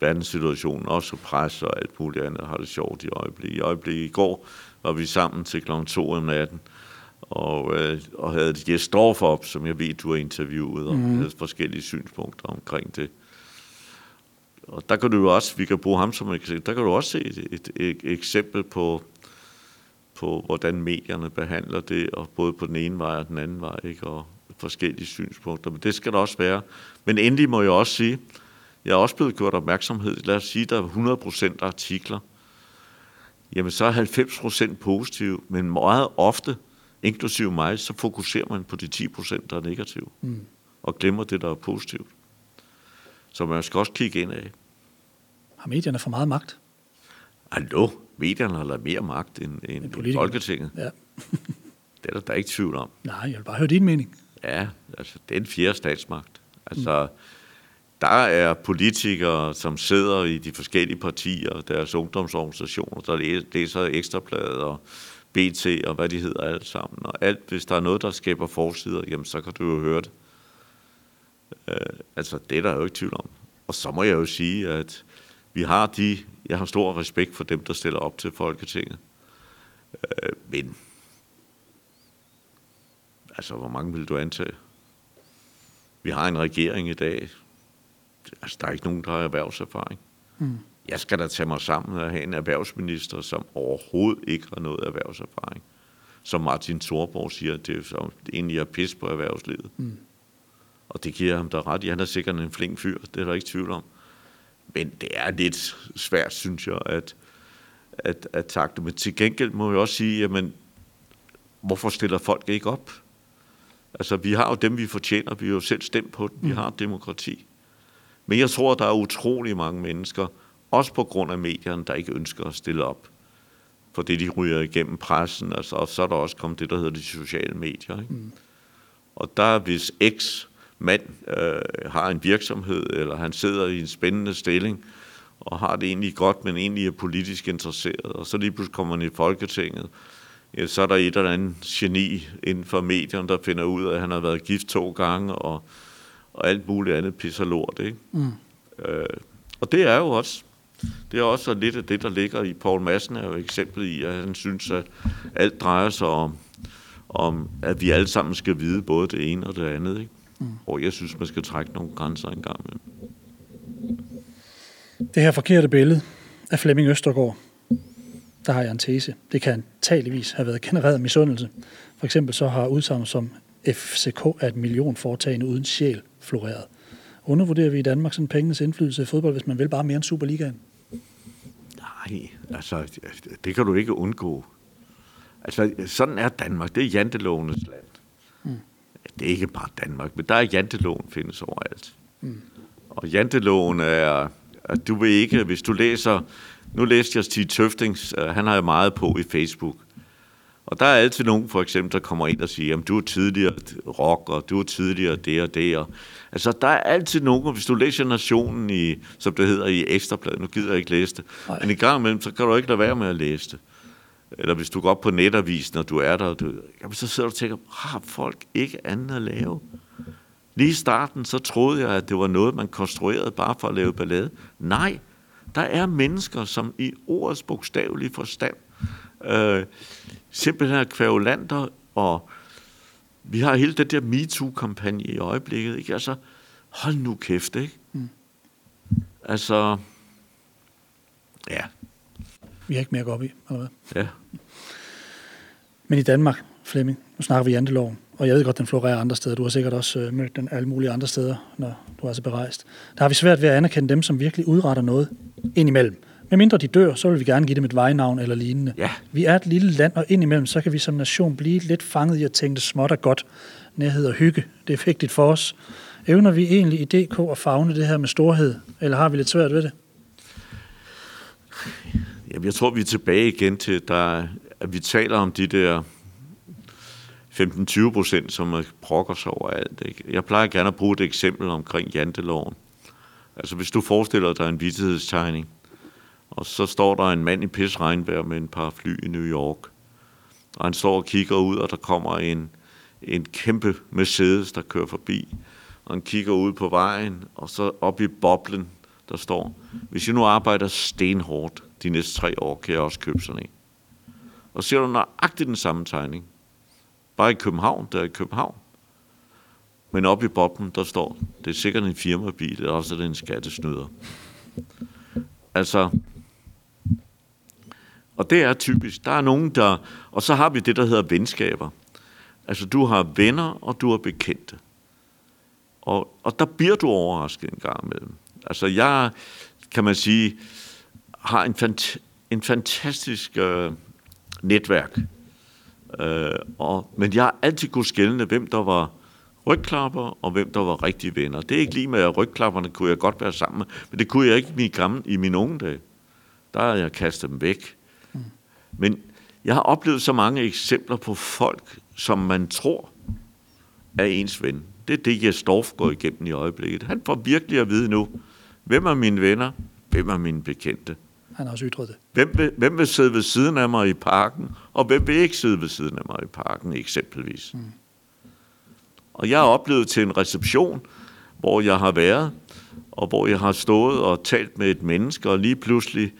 verdenssituationen, også pres og alt muligt andet, har det sjovt i øjeblikket. I øjeblikket i går var vi sammen til kl. 2 om natten, og, øh, og havde Jes Dorf op, som jeg ved, du har interviewet, og mm. havde forskellige synspunkter omkring det. Og der kan du jo også, vi kan bruge ham som eksempel, der kan du også se et, et, et, et eksempel på, på, hvordan medierne behandler det, og både på den ene vej og den anden vej, ikke? og forskellige synspunkter. Men det skal der også være. Men endelig må jeg også sige, jeg er også blevet gjort opmærksomhed. Lad os sige, der er 100% artikler. Jamen, så er 90% positive, men meget ofte, inklusive mig, så fokuserer man på de 10%, der er negative. Mm. Og glemmer det, der er positivt. Så man skal også kigge ind af. Har medierne for meget magt? Hallo, medierne har mere magt end, end, end Folketinget. Ja. *laughs* det er der, der er ikke tvivl om. Nej, jeg vil bare høre din mening. Ja, altså, det er en fjerde statsmagt. Altså, mm. der er politikere, som sidder i de forskellige partier, deres ungdomsorganisationer, der læser ekstrapladet og BT og hvad de hedder alle sammen. Og alt, hvis der er noget, der skaber forsider, jamen, så kan du jo høre det. Uh, altså, det er der jo ikke tvivl om. Og så må jeg jo sige, at vi har de, jeg har stor respekt for dem, der stiller op til Folketinget. Uh, men Altså, hvor mange vil du antage? Vi har en regering i dag. Altså, der er ikke nogen, der har erhvervserfaring. Mm. Jeg skal da tage mig sammen og have en erhvervsminister, som overhovedet ikke har noget erhvervserfaring. Som Martin Thorborg siger, det er så egentlig er pis på erhvervslivet. Mm. Og det giver ham da ret i. Han er sikkert en flink fyr, det er der ikke tvivl om. Men det er lidt svært, synes jeg, at, at, at takte. Men til gengæld må jeg også sige, jamen, hvorfor stiller folk ikke op? Altså, vi har jo dem, vi fortjener. Vi har jo selv stemt på dem. Vi mm. har demokrati. Men jeg tror, der er utrolig mange mennesker, også på grund af medierne, der ikke ønsker at stille op. For det, de ryger igennem pressen, altså, og så er der også kommet det, der hedder de sociale medier. Ikke? Mm. Og der, hvis X mand øh, har en virksomhed, eller han sidder i en spændende stilling, og har det egentlig godt, men egentlig er politisk interesseret, og så lige pludselig kommer han i Folketinget, ja, så er der et eller andet geni inden for medierne, der finder ud af, at han har været gift to gange, og, og alt muligt andet pisser lort. Ikke? Mm. Øh, og det er jo også, det er også lidt af det, der ligger i Paul Madsen, er jo eksempel i, at han synes, at alt drejer sig om, om at vi alle sammen skal vide både det ene og det andet. Ikke? Mm. Og jeg synes, man skal trække nogle grænser en gang imellem. Det her forkerte billede af Flemming Østergaard, der har jeg en tese. Det kan antageligvis have været genereret misundelse. For eksempel så har udsagn som FCK er et million foretagende uden sjæl floreret. Undervurderer vi i Danmark sådan pengenes indflydelse i fodbold, hvis man vil bare mere end Superligaen? Nej, altså det kan du ikke undgå. Altså sådan er Danmark. Det er jantelovenes land. Det er ikke bare Danmark, men der er janteloven findes overalt. Mm. Og janteloven er, at du vil ikke, hvis du læser nu læste jeg Stig Tøftings, uh, han har jo meget på i Facebook. Og der er altid nogen, for eksempel, der kommer ind og siger, at du er tidligere rock, og du er tidligere det og det. Og, altså, der er altid nogen, hvis du læser Nationen, i, som det hedder i Ekstrabladet, nu gider jeg ikke læse det, Nej. men i gang imellem, så kan du ikke lade være med at læse det. Eller hvis du går op på netavisen, og du er der, og du, jamen, så sidder du og tænker, har folk ikke andet at lave? Lige i starten, så troede jeg, at det var noget, man konstruerede bare for at lave ballade. Nej, der er mennesker, som i ordets bogstavelige forstand øh, simpelthen er kvævlanter, og vi har hele den der MeToo-kampagne i øjeblikket. Ikke? Altså, hold nu kæft, ikke? Mm. Altså, ja. Vi har ikke mere at gå op i, eller hvad? Ja. Men i Danmark, Flemming, nu snakker vi janteloven, og jeg ved godt, den florerer andre steder. Du har sikkert også øh, mødt den alle mulige andre steder, når du er så berejst. Der har vi svært ved at anerkende dem, som virkelig udretter noget indimellem. Men mindre de dør, så vil vi gerne give dem et vejnavn eller lignende. Ja. Vi er et lille land, og indimellem, så kan vi som nation blive lidt fanget i at tænke det småt og godt. Nærhed og hygge, det er vigtigt for os. Evner vi egentlig i DK at fagne det her med storhed, eller har vi lidt svært ved det? Jamen, jeg tror, vi er tilbage igen til, der, at vi taler om de der 15-20 procent, som brokker sig overalt. Ikke? Jeg plejer gerne at bruge et eksempel omkring janteloven. Altså hvis du forestiller dig en vidtighedstegning, og så står der en mand i pis regnvejr med en par fly i New York, og han står og kigger ud, og der kommer en, en kæmpe Mercedes, der kører forbi, og han kigger ud på vejen, og så op i boblen, der står, hvis jeg nu arbejder stenhårdt de næste tre år, kan jeg også købe sådan en. Og så ser du nøjagtigt den samme tegning. Bare i København, der er i København. Men oppe i boblen, der står, det er sikkert en firmabil, eller også er det en skattesnyder. Altså, Og det er typisk. Der er nogen, der... Og så har vi det, der hedder venskaber. Altså, du har venner, og du har bekendte. Og, og der bliver du overrasket en gang imellem. Altså, jeg, kan man sige, har en, fant- en fantastisk øh, netværk. Øh, og, men jeg har altid kunnet skælne, hvem der var rygklapper, og hvem der var rigtige venner. Det er ikke lige med, at rygklapperne kunne jeg godt være sammen med, men det kunne jeg ikke i min, gamle, i min unge dage. Der har jeg kastet dem væk. Mm. Men jeg har oplevet så mange eksempler på folk, som man tror er ens ven. Det er det, Jes Dorf går igennem i øjeblikket. Han får virkelig at vide nu, hvem er mine venner, hvem er mine bekendte. Han har også ytret det. Hvem vil, hvem vil sidde ved siden af mig i parken, og hvem vil ikke sidde ved siden af mig i parken, eksempelvis. Mm. Og jeg har oplevet til en reception, hvor jeg har været, og hvor jeg har stået og talt med et menneske, og lige pludselig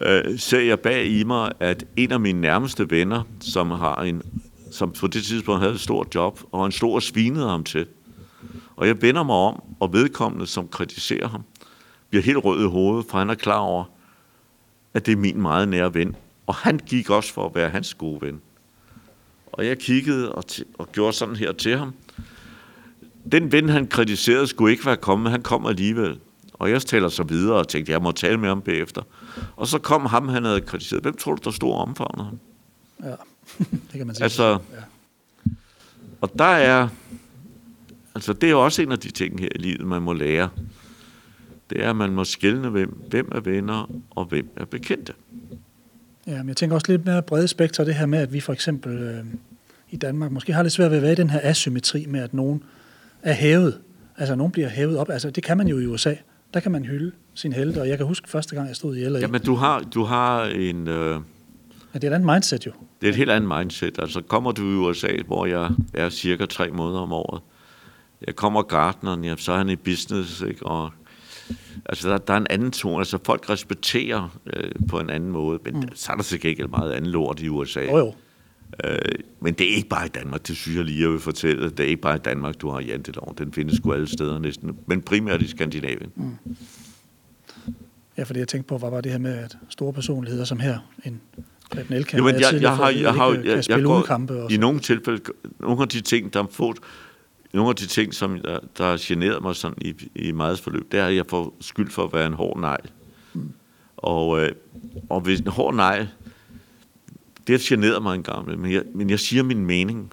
øh, ser jeg bag i mig, at en af mine nærmeste venner, som har en som på det tidspunkt havde et stort job, og en stor svinede ham til. Og jeg vender mig om, og vedkommende, som kritiserer ham, bliver helt rød i hovedet, for han er klar over, at det er min meget nære ven. Og han gik også for at være hans gode ven. Og jeg kiggede og, og gjorde sådan her til ham. Den ven, han kritiserede, skulle ikke være kommet, han kom alligevel. Og jeg taler så videre og tænkte, jeg må tale med ham bagefter. Og så kom ham, han havde kritiseret. Hvem tror du, der stod omfavnet ham? Ja, *laughs* det kan man sige. Altså, ja. og der er, altså det er også en af de ting her i livet, man må lære. Det er, at man må skille hvem, hvem er venner og hvem er bekendte. Ja, men jeg tænker også lidt mere brede spektrer, det her med, at vi for eksempel øh, i Danmark måske har lidt svært ved at være i den her asymmetri med, at nogen er hævet. Altså, nogen bliver hævet op. Altså, det kan man jo i USA. Der kan man hylde sin helte, og jeg kan huske første gang, jeg stod i LA. Jamen, du har, du har en... Øh, Ja, det er et andet mindset jo. Det er et helt andet mindset. Altså kommer du i USA, hvor jeg er cirka tre måneder om året. Jeg kommer gartneren, ja, så er han i business, ikke? og altså der, der er en anden tone. Altså folk respekterer øh, på en anden måde, men mm. så er der sikkert ikke meget andet lort i USA. Jo, jo. Øh, men det er ikke bare i Danmark, det synes jeg lige, jeg vil fortælle. Det er ikke bare i Danmark, du har jantelov. Den findes sgu alle steder næsten, men primært i Skandinavien. Mm. Ja, fordi jeg tænkte på, hvad var det her med, at store personligheder som her, en Preben Elkær, jo, men jeg, jeg, har, jeg, har, jeg, jeg, jeg går, i nogle tilfælde, nogle af de ting, der får, nogle af de ting, som der, der har generet mig sådan i, i meget forløb, det er, at jeg får skyld for at være en hård negl. Mm. Og, øh, og hvis en hård negl, det har generet mig en gang, men jeg, men jeg siger min mening.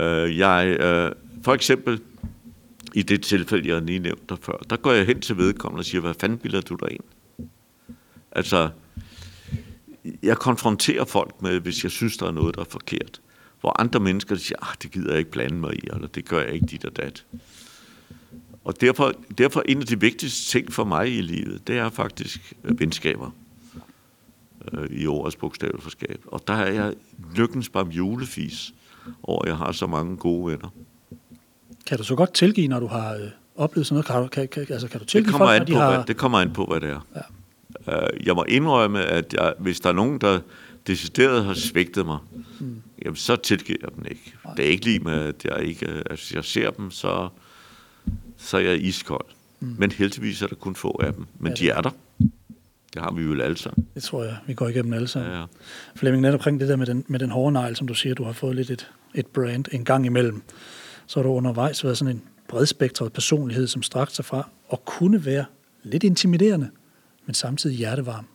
Øh, jeg, øh, for eksempel, i det tilfælde, jeg lige nævnte der før, der går jeg hen til vedkommende og siger, hvad fanden bilder du dig ind? Altså, jeg konfronterer folk med, hvis jeg synes, der er noget, der er forkert. Hvor andre mennesker siger, ah, det gider jeg ikke blande mig i, eller det gør jeg ikke dit og dat. Og derfor, derfor en af de vigtigste ting for mig i livet, det er faktisk øh, venskaber øh, i ordets bogstavelforskab. Og der er jeg lykkens bare julefis over, at jeg har så mange gode venner. Kan du så godt tilgive, når du har øh, oplevet sådan noget? Kan, kan, altså, kan du tilgive det kommer folk, an på, de har... hvad, det kommer an på, hvad det er. Ja. Øh, jeg må indrømme, at jeg, hvis der er nogen, der decideret har svigtet mig, mm. Jamen, så tilgiver jeg dem ikke. Det er ikke lige med, at jeg ikke, altså, jeg ser dem, så, så er jeg iskold. Mm. Men heldigvis er der kun få af dem. Men ja, de er der. Det har vi jo alle sammen. Det tror jeg, vi går igennem alle sammen. Ja, ja. Flemming, netop omkring det der med den, med den hårde negl, som du siger, du har fået lidt et, et brand en gang imellem. Så har du undervejs været sådan en bredspektret personlighed, som strakte sig fra og kunne være lidt intimiderende men samtidig hjertevarm.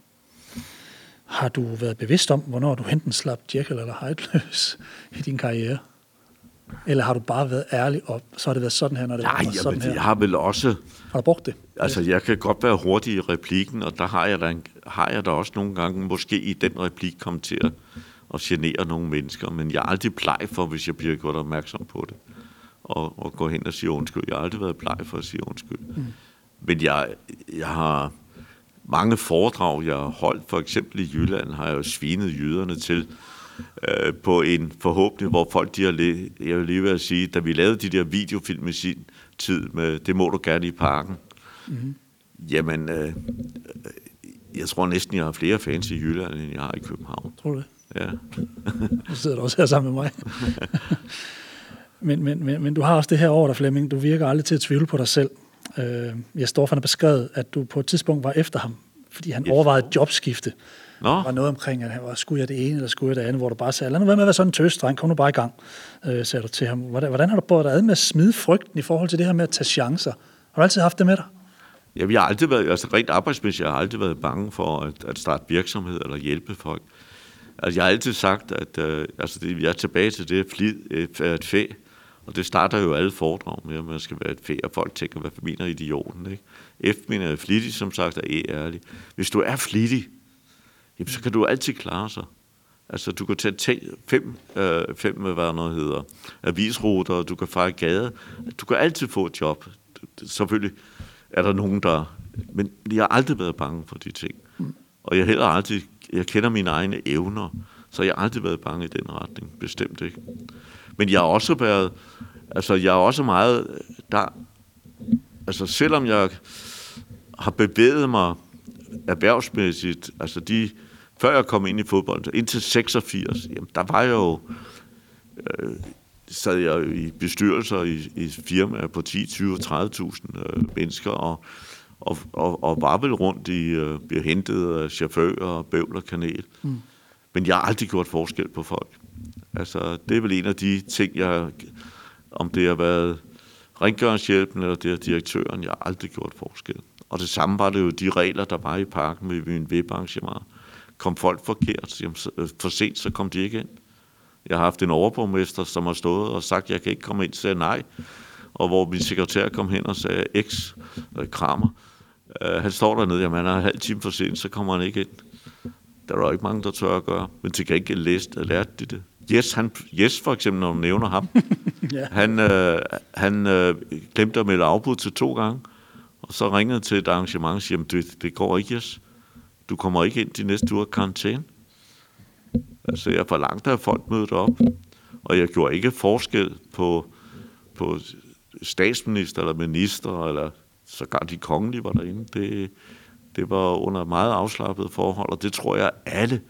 Har du været bevidst om, hvornår du enten slap Jekyll eller Hyde løs i din karriere? Eller har du bare været ærlig, og så har det været sådan her, når det Nej, var sådan her? jeg har vel også... Har du brugt det? Altså, jeg kan godt være hurtig i replikken, og der har jeg da, en, har jeg da også nogle gange, måske i den replik, kom til at, at genere nogle mennesker, men jeg er aldrig bleg for, hvis jeg bliver gjort opmærksom på det, og, og gå hen og sige undskyld. Jeg har aldrig været bleg for at sige undskyld. Mm. Men jeg, jeg har mange foredrag, jeg har holdt, for eksempel i Jylland, har jeg jo svinet jyderne til øh, på en forhåbning, hvor folk, de har, le- jeg vil lige vil sige, da vi lavede de der videofilm i sin tid med Det må du gerne i parken, mm-hmm. jamen, øh, jeg tror næsten, jeg har flere fans i Jylland, end jeg har i København. Tror du det? Ja. *laughs* du sidder også her sammen med mig. *laughs* men, men, men, men du har også det her over dig, Flemming. Du virker aldrig til at tvivle på dig selv. Øh, jeg står for, beskrevet, at du på et tidspunkt var efter ham, fordi han yes. overvejede et jobskifte. Nå. Der var noget omkring, at var, skulle jeg det ene, eller skulle jeg det andet, hvor du bare sagde, lad nu være med at være sådan en tøs, kom nu bare i gang, øh, sagde du til ham. Hvordan, hvordan har du båret dig ad med at smide frygten i forhold til det her med at tage chancer? Har du altid haft det med dig? Ja, vi har aldrig været, altså rent arbejdsmæssigt, jeg har aldrig været bange for at, at starte virksomhed eller hjælpe folk. Altså, jeg har altid sagt, at øh, altså, det, jeg er tilbage til det flid, et, et fæ, og det starter jo alle foredrag med, at man skal være et fæ, og folk tænker, hvad mener idioten, ikke? F mener flittig, som sagt, e er E ærlig. Hvis du er flittig, jamen, så kan du altid klare sig. Altså, du kan tage fem, øh, fem hvad noget hedder, avisruter, og du kan fejre gade. Du kan altid få et job. Selvfølgelig er der nogen, der... Men jeg har aldrig været bange for de ting. Og jeg heller aldrig... Jeg kender mine egne evner, så jeg har aldrig været bange i den retning. Bestemt ikke. Men jeg har også været... Altså, jeg er også meget... Der, altså, selvom jeg har bevæget mig erhvervsmæssigt, altså de før jeg kom ind i fodbold, indtil 86, jamen, der var jeg jo, øh, sad jeg i bestyrelser i, i firmaer på 10, 20, 30.000 øh, mennesker, og, og, og, og var vel rundt i, øh, bliver hentet af chauffører, bøvl og kanel. Mm. Men jeg har aldrig gjort forskel på folk. Altså, det er vel en af de ting, jeg, om det har været rengøringshjælpen eller det er direktøren, jeg har aldrig gjort forskel. Og det samme var det jo de regler, der var i parken ved min webarrangement. kom folk forkert, jamen, øh, for sent, så kom de ikke ind. Jeg har haft en overborgmester, som har stået og sagt, jeg kan ikke komme ind, sagde nej. Og hvor min sekretær kom hen og sagde, X, krammer. Kramer, øh, han står dernede, jamen han er en halv time for sent, så kommer han ikke ind. Der er jo ikke mange, der tør at gøre, men til gengæld læste lærte de det. Yes, han, yes, for eksempel, når du nævner ham, *laughs* ja. han, øh, han øh, glemte at melde afbud til to gange, og så ringede til et arrangement og siger, det, det går ikke, yes du kommer ikke ind de næste uger karantæne. Altså, jeg forlangte, at folk mødte op, og jeg gjorde ikke forskel på, på statsminister eller minister, eller sågar de kongelige var derinde. Det, det var under meget afslappet forhold, og det tror jeg, alle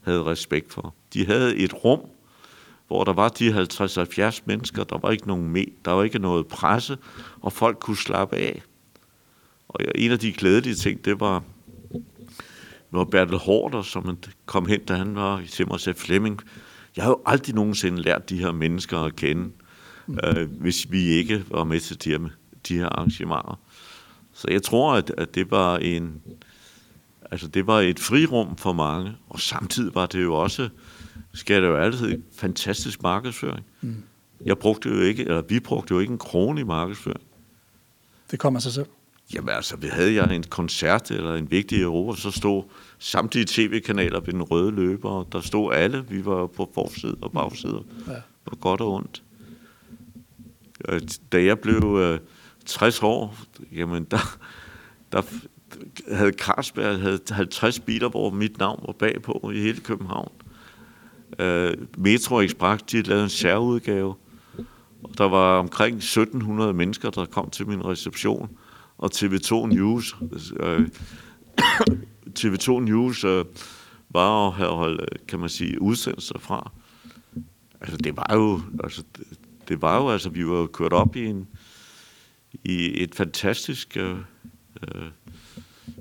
havde respekt for. De havde et rum, hvor der var de 50-70 mennesker, der var ikke nogen med, der var ikke noget presse, og folk kunne slappe af. Og en af de glædelige ting, det var, det var Bertel Hårder, som kom hen, da han var til mig og sagde, Flemming, jeg har jo aldrig nogensinde lært de her mennesker at kende, mm. øh, hvis vi ikke var med til de her, de her arrangementer. Så jeg tror, at, at det var en, altså det var et frirum for mange, og samtidig var det jo også, skal det jo altid, fantastisk markedsføring. Mm. Jeg brugte jo ikke, eller vi brugte jo ikke en krone i markedsføring. Det kommer sig selv. Jamen altså, vi havde jeg en koncert eller en vigtig Europa, så stod samtlige tv-kanaler ved den røde løber, og der stod alle. Vi var på forside og bagside, ja. på godt og ondt. Da jeg blev øh, 60 år, jamen der, der havde Carlsberg havde 50 biler, hvor mit navn var bagpå i hele København. Øh, Metro Express, de lavede en særudgave, og der var omkring 1700 mennesker, der kom til min reception og TV2 News. Øh, *coughs* TV2 News øh, var at have holdt, kan man sige, udsendelser fra. Altså, det var jo, altså, det, det var jo, altså, vi var kørt op i en, i et fantastisk øh, øh,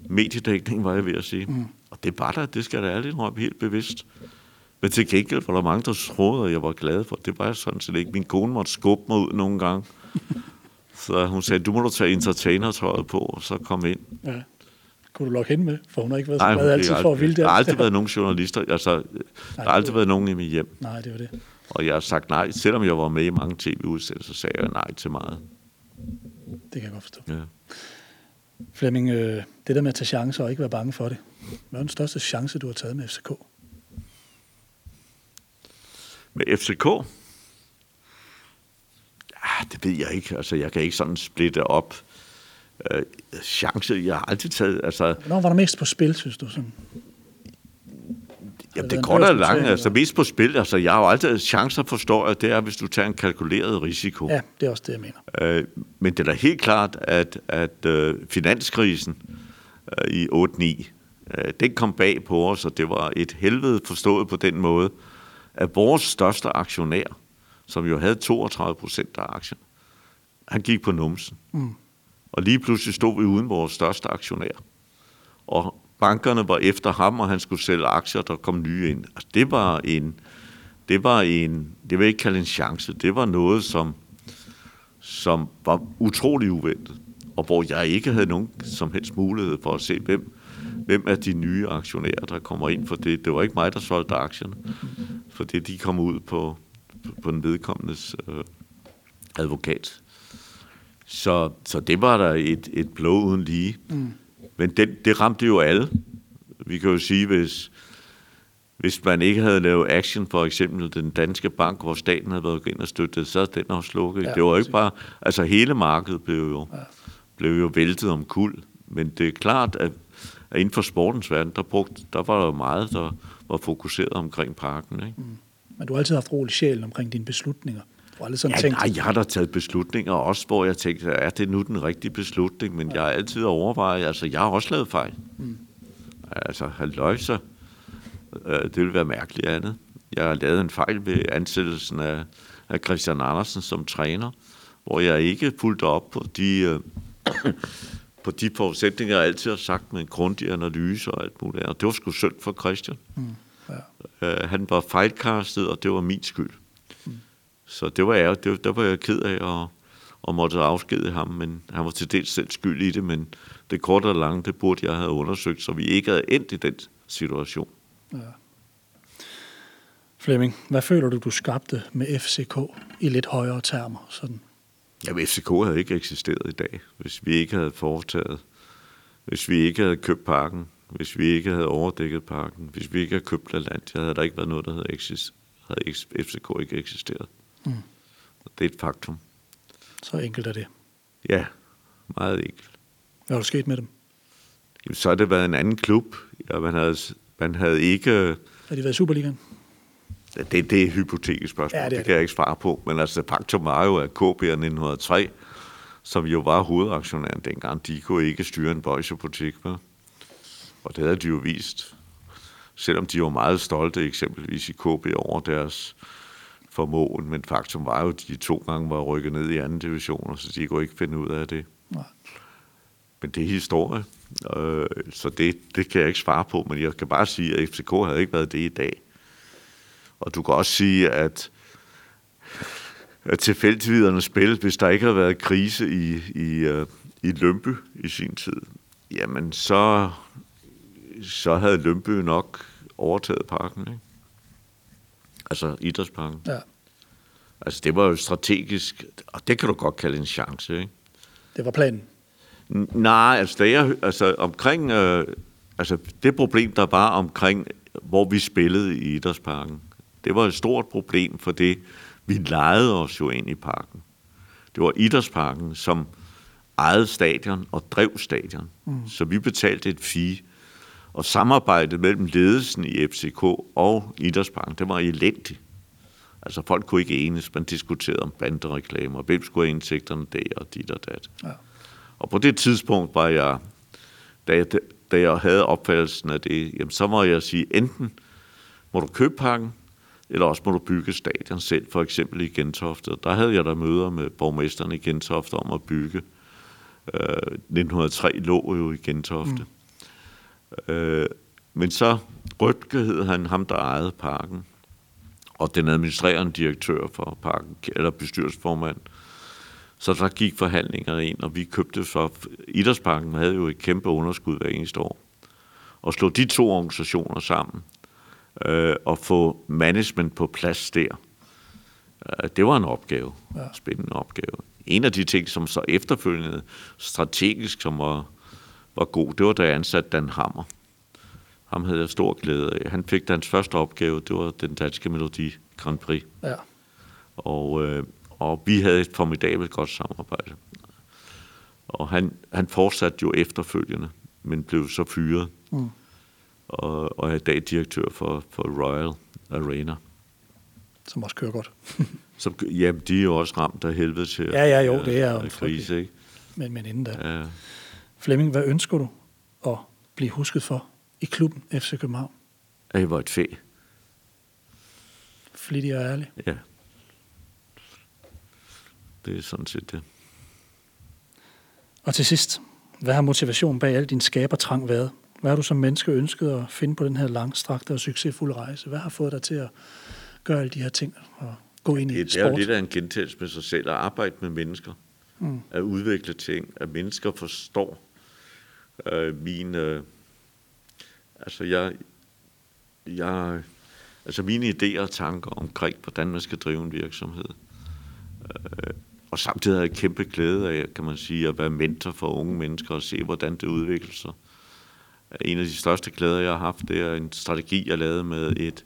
mediedækning, var jeg ved at sige. Mm. Og det var der, det skal der ærligt indrømme, helt bevidst. Men til gengæld var der mange, der troede, at jeg var glad for. Det var jeg sådan set ikke. Min kone måtte skubbe mig ud nogle gange. *laughs* Så hun sagde, du må du tage entertainer-tøjet på, og så kom ind. Ja. Kunne du lokke hende med? For hun har ikke været så glad altid for at ville det. Der har aldrig været nogen journalister. Altså, nej, der har aldrig været nogen i mit hjem. Nej, det var det. Og jeg har sagt nej. Selvom jeg var med i mange tv-udsendelser, så sagde jeg nej til meget. Det kan jeg godt forstå. Ja. Flemming, øh, det der med at tage chancer og ikke være bange for det. Hvad er den største chance, du har taget med FCK? Med FCK? Ah, det ved jeg ikke. Altså, jeg kan ikke sådan splitte op. Øh, chance, jeg har altid taget... Altså, Hvornår var der mest på spil, synes du? Sådan? Ja, det går da langt. Altså, mest på spil. Altså, jeg har jo altid chancer, forstår jeg, det er, hvis du tager en kalkuleret risiko. Ja, det er også det, jeg mener. Øh, men det er da helt klart, at, at øh, finanskrisen øh, i 8-9, øh, den kom bag på os, og det var et helvede forstået på den måde, at vores største aktionær, som jo havde 32 procent af aktien, han gik på numsen. Mm. Og lige pludselig stod vi uden vores største aktionær. Og bankerne var efter ham, og han skulle sælge aktier, der kom nye ind. Altså, det var en, det var en, det vil ikke kalde en chance, det var noget, som, som var utrolig uventet, og hvor jeg ikke havde nogen som helst mulighed for at se, hvem, hvem er de nye aktionærer, der kommer ind, for det, det var ikke mig, der solgte aktierne, for det de kom ud på, på den vedkommendes øh, advokat. Så, så det var der et, et blå uden lige. Mm. Men det, det ramte jo alle. Vi kan jo sige, hvis, hvis man ikke havde lavet action, for eksempel den danske bank, hvor staten havde været ind og støttet, så er den også slukket. Ja, det var ikke bare... Altså hele markedet blev jo, ja. blev jo væltet om kul. Men det er klart, at, at inden for sportens verden, der, brugt, der var der meget, der var fokuseret omkring parken. Ikke? Mm. Men du har altid haft rolig sjæl omkring dine beslutninger. Du har aldrig sådan ja, tænkt... Nej, jeg har da taget beslutninger, også hvor jeg tænkte, er det nu den rigtige beslutning? Men ja. jeg har altid overvejet, altså jeg har også lavet fejl. Mm. Altså, løjser. Øh, det ville være mærkeligt andet. Jeg har lavet en fejl ved ansættelsen af, af Christian Andersen som træner, hvor jeg ikke fulgte op på de, øh, på de forudsætninger, jeg altid har sagt med en grundig analyse og alt muligt. Og det var sgu synd for Christian. Mm. Ja. Øh, han var fejlkastet, og det var min skyld. Mm. Så det var jeg, det, der var jeg ked af at, at måtte afskede ham, men han var til dels selv skyld i det, men det korte og lange, det burde jeg have undersøgt, så vi ikke havde endt i den situation. Ja. Flemming, hvad føler du, du skabte med FCK i lidt højere termer? Sådan? Jamen, FCK havde ikke eksisteret i dag, hvis vi ikke havde foretaget, hvis vi ikke havde købt parken, hvis vi ikke havde overdækket parken, hvis vi ikke havde købt Atlantia, havde der ikke været noget, der havde, eksist, havde FCK ikke eksisteret. Mm. Det er et faktum. Så enkelt er det. Ja, meget enkelt. Hvad har du sket med dem? Jamen, så har det været en anden klub. Ja, man, havde, man havde ikke... Har de været i Superligaen? Det, det er et hypotetisk spørgsmål, ja, det, det kan jeg ikke svare på. Men altså, faktum var jo, at KB 1903, som jo var hovedaktionæren dengang, de kunne ikke styre en bøjsebutik. Med. Og det havde de jo vist. Selvom de var meget stolte eksempelvis i KB over deres formåen, men faktum var jo, at de to gange var rykket ned i anden division, så de kunne ikke finde ud af det. Nej. Men det er historie, øh, så det, det kan jeg ikke svare på, men jeg kan bare sige, at FCK havde ikke været det i dag. Og du kan også sige, at, at tilfældigviderne spil, hvis der ikke havde været krise i, i, uh, i Lømpe i sin tid, jamen så, så havde Lømpe nok overtaget parken, ikke? Altså idrætsparken. Ja. Altså det var jo strategisk, og det kan du godt kalde en chance, ikke? Det var planen? Nej, altså, da jeg, altså omkring, øh, altså det problem, der var omkring, hvor vi spillede i idrætsparken, det var et stort problem, for det vi lejede os jo ind i parken. Det var idrætsparken, som ejede stadion og drev stadion. Mm. Så vi betalte et fee. Og samarbejdet mellem ledelsen i FCK og idrætsparken, det var elendigt. Altså folk kunne ikke enes, man diskuterede om bandereklamer, hvem skulle have indtægterne der og dit og dat. Ja. Og på det tidspunkt var jeg, da jeg, da jeg havde opfattelsen af det, jamen så må jeg sige, enten må du købe pakken, eller også må du bygge stadion selv, for eksempel i Gentofte. Der havde jeg der møder med borgmesteren i Gentofte om at bygge. Øh, 1903 lå jo i Gentofte. Mm. Øh, men så Rødke han ham, der ejede parken, og den administrerende direktør for parken, eller bestyrelsesformand. Så der gik forhandlinger ind, og vi købte så... Idrætsparken havde jo et kæmpe underskud hver eneste år. Og slå de to organisationer sammen, øh, og få management på plads der. Øh, det var en opgave, ja. spændende opgave. En af de ting, som så efterfølgende strategisk, som var, var god, det var, da jeg ansatte Dan Hammer. Ham havde jeg stor glæde af. Han fik hans første opgave, det var den danske Melodi Grand Prix. Ja. Og, øh, og vi havde et formidabelt godt samarbejde. Og han, han fortsatte jo efterfølgende, men blev så fyret. Mm og, og er i dag direktør for, for Royal Arena. Som også kører godt. *laughs* Som, jamen, de er jo også ramt af helvede til ja, ja, jo, det er jo krise, ikke? Men, men inden da. Ja. Flemming, hvad ønsker du at blive husket for i klubben FC København? At I var et fæ. Flittig og ærlig. Ja. Det er sådan set det. Og til sidst, hvad har motivationen bag al din skabertrang været? Hvad har du som menneske ønsket at finde på den her langstrakte og succesfulde rejse? Hvad har fået dig til at gøre alle de her ting og gå ind i det, sport? Det er jo lidt af en gentagelse med sig selv, at arbejde med mennesker, mm. at udvikle ting, at mennesker forstår øh, min... Øh, altså, jeg, jeg, altså mine idéer og tanker omkring, hvordan man skal drive en virksomhed. Øh, og samtidig har jeg kæmpe glæde af, kan man sige, at være mentor for unge mennesker og se, hvordan det udvikler sig. En af de største glæder, jeg har haft, det er en strategi, jeg lavede med et,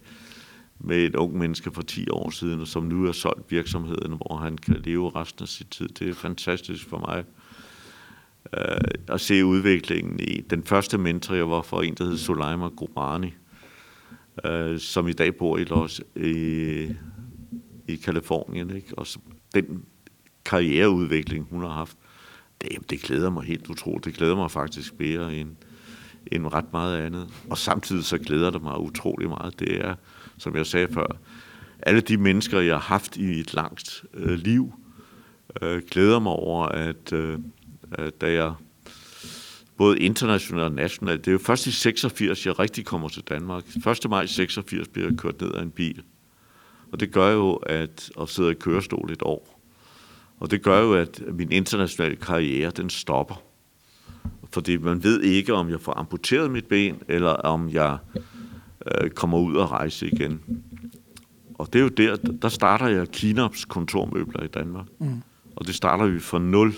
med et ung menneske for 10 år siden, som nu har solgt virksomheden, hvor han kan leve resten af sit tid. Det er fantastisk for mig øh, at se udviklingen i. Den første mentor, jeg var for en, der hed Sulaima Gorani, øh, som i dag bor i Los, i, i Kalifornien. Ikke? Og så, den karriereudvikling, hun har haft, det, det glæder mig helt utroligt. Det glæder mig faktisk mere end, end ret meget andet. Og samtidig så glæder det mig utrolig meget. Det er, som jeg sagde før, alle de mennesker, jeg har haft i et langt øh, liv, øh, glæder mig over, at øh, da jeg både internationalt og nationalt, det er jo først i 86, jeg rigtig kommer til Danmark. 1. maj 86 bliver jeg kørt ned af en bil. Og det gør jo, at at sidde i kørestol et år. Og det gør jo, at min internationale karriere, den stopper. Fordi man ved ikke, om jeg får amputeret mit ben, eller om jeg øh, kommer ud og rejse igen. Og det er jo der, der starter jeg Kinops kontormøbler i Danmark. Mm. Og det starter vi fra nul.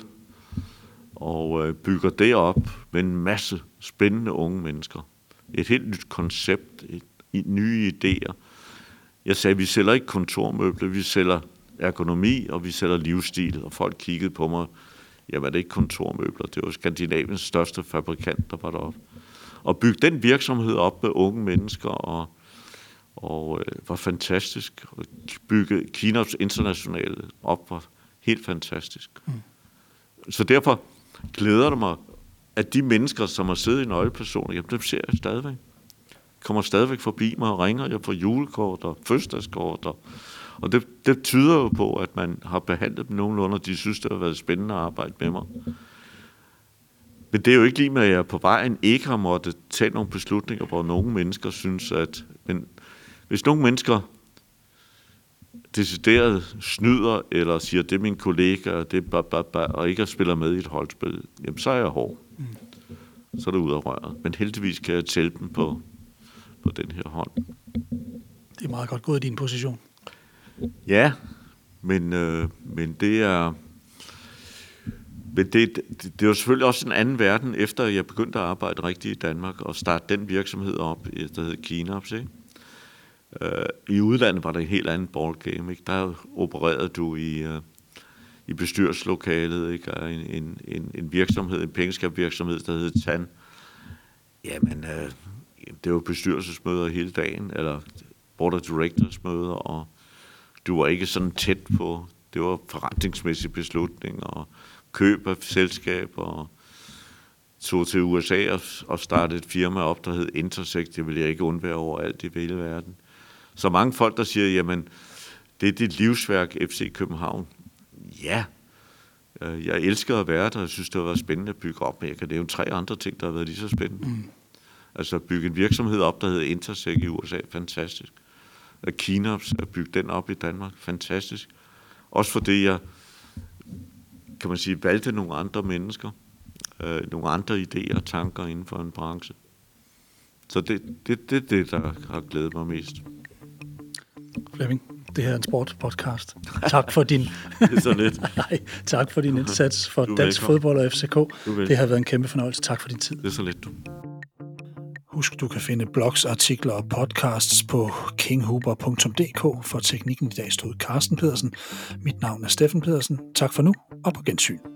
Og øh, bygger det op med en masse spændende unge mennesker. Et helt nyt koncept, et, et nye idéer. Jeg sagde, vi sælger ikke kontormøbler, vi sælger ergonomi, og vi sælger livsstil. Og folk kiggede på mig, jamen det er ikke kontormøbler, det var Skandinaviens største fabrikant, der var deroppe. Og bygge den virksomhed op med unge mennesker, og, og øh, var fantastisk. Og bygge Kinas internationale op var helt fantastisk. Mm. Så derfor glæder det mig, at de mennesker, som har siddet i nøglepersoner, jamen dem ser jeg stadigvæk. Kommer stadigvæk forbi mig og ringer, jeg får julekort og fødselsdagskort og og det, det tyder jo på, at man har behandlet dem nogenlunde, og de synes, det har været spændende at arbejde med mig. Men det er jo ikke lige med, at jeg på vejen ikke har måttet tage nogle beslutninger, hvor nogle mennesker synes, at... Men hvis nogle mennesker decideret snyder, eller siger, det er min kollega, og, det ba, ba, ba, og ikke spiller med i et holdspil, jamen så er jeg hård. Mm. Så er det ud af røret. Men heldigvis kan jeg tælle dem på, på den her hånd. Det er meget godt gået i din position. Ja, men, øh, men det er... Men det, det, det var selvfølgelig også en anden verden, efter jeg begyndte at arbejde rigtigt i Danmark og starte den virksomhed op, der hed Kinops. Ikke? Øh, I udlandet var det en helt anden ballgame. Ikke? Der opererede du i, øh, i bestyrelseslokalet, ikke? En, en, en, en virksomhed, en pengeskabvirksomhed, der hed TAN. Jamen, øh, det var bestyrelsesmøder hele dagen, eller board of directors møder, og du var ikke sådan tæt på, det var forretningsmæssige beslutninger, og køb af selskaber, og tog til USA og, startede et firma op, der hed Intersect. Det vil jeg ikke undvære over alt i hele verden. Så mange folk, der siger, jamen, det er dit livsværk, FC København. Ja, øh, jeg elsker at være der, jeg synes, det har været spændende at bygge op, men jeg kan nævne tre andre ting, der har været lige så spændende. Mm. Altså at bygge en virksomhed op, der hedder Intersect i USA, fantastisk. Kinops at bygge den op i Danmark. Fantastisk. Også fordi jeg, kan man sige, valgte nogle andre mennesker, øh, nogle andre idéer og tanker inden for en branche. Så det er det, det, det, der har glædet mig mest. Flemming, det her er en sportspodcast. Tak for din... *laughs* det er så lidt. *laughs* Nej, tak for din indsats for dansk fodbold og FCK. Det har været en kæmpe fornøjelse. Tak for din tid. Det er så lidt, du. Husk, du kan finde blogs, artikler og podcasts på kinghuber.dk. For teknikken i dag stod Carsten Pedersen. Mit navn er Steffen Pedersen. Tak for nu, og på gensyn.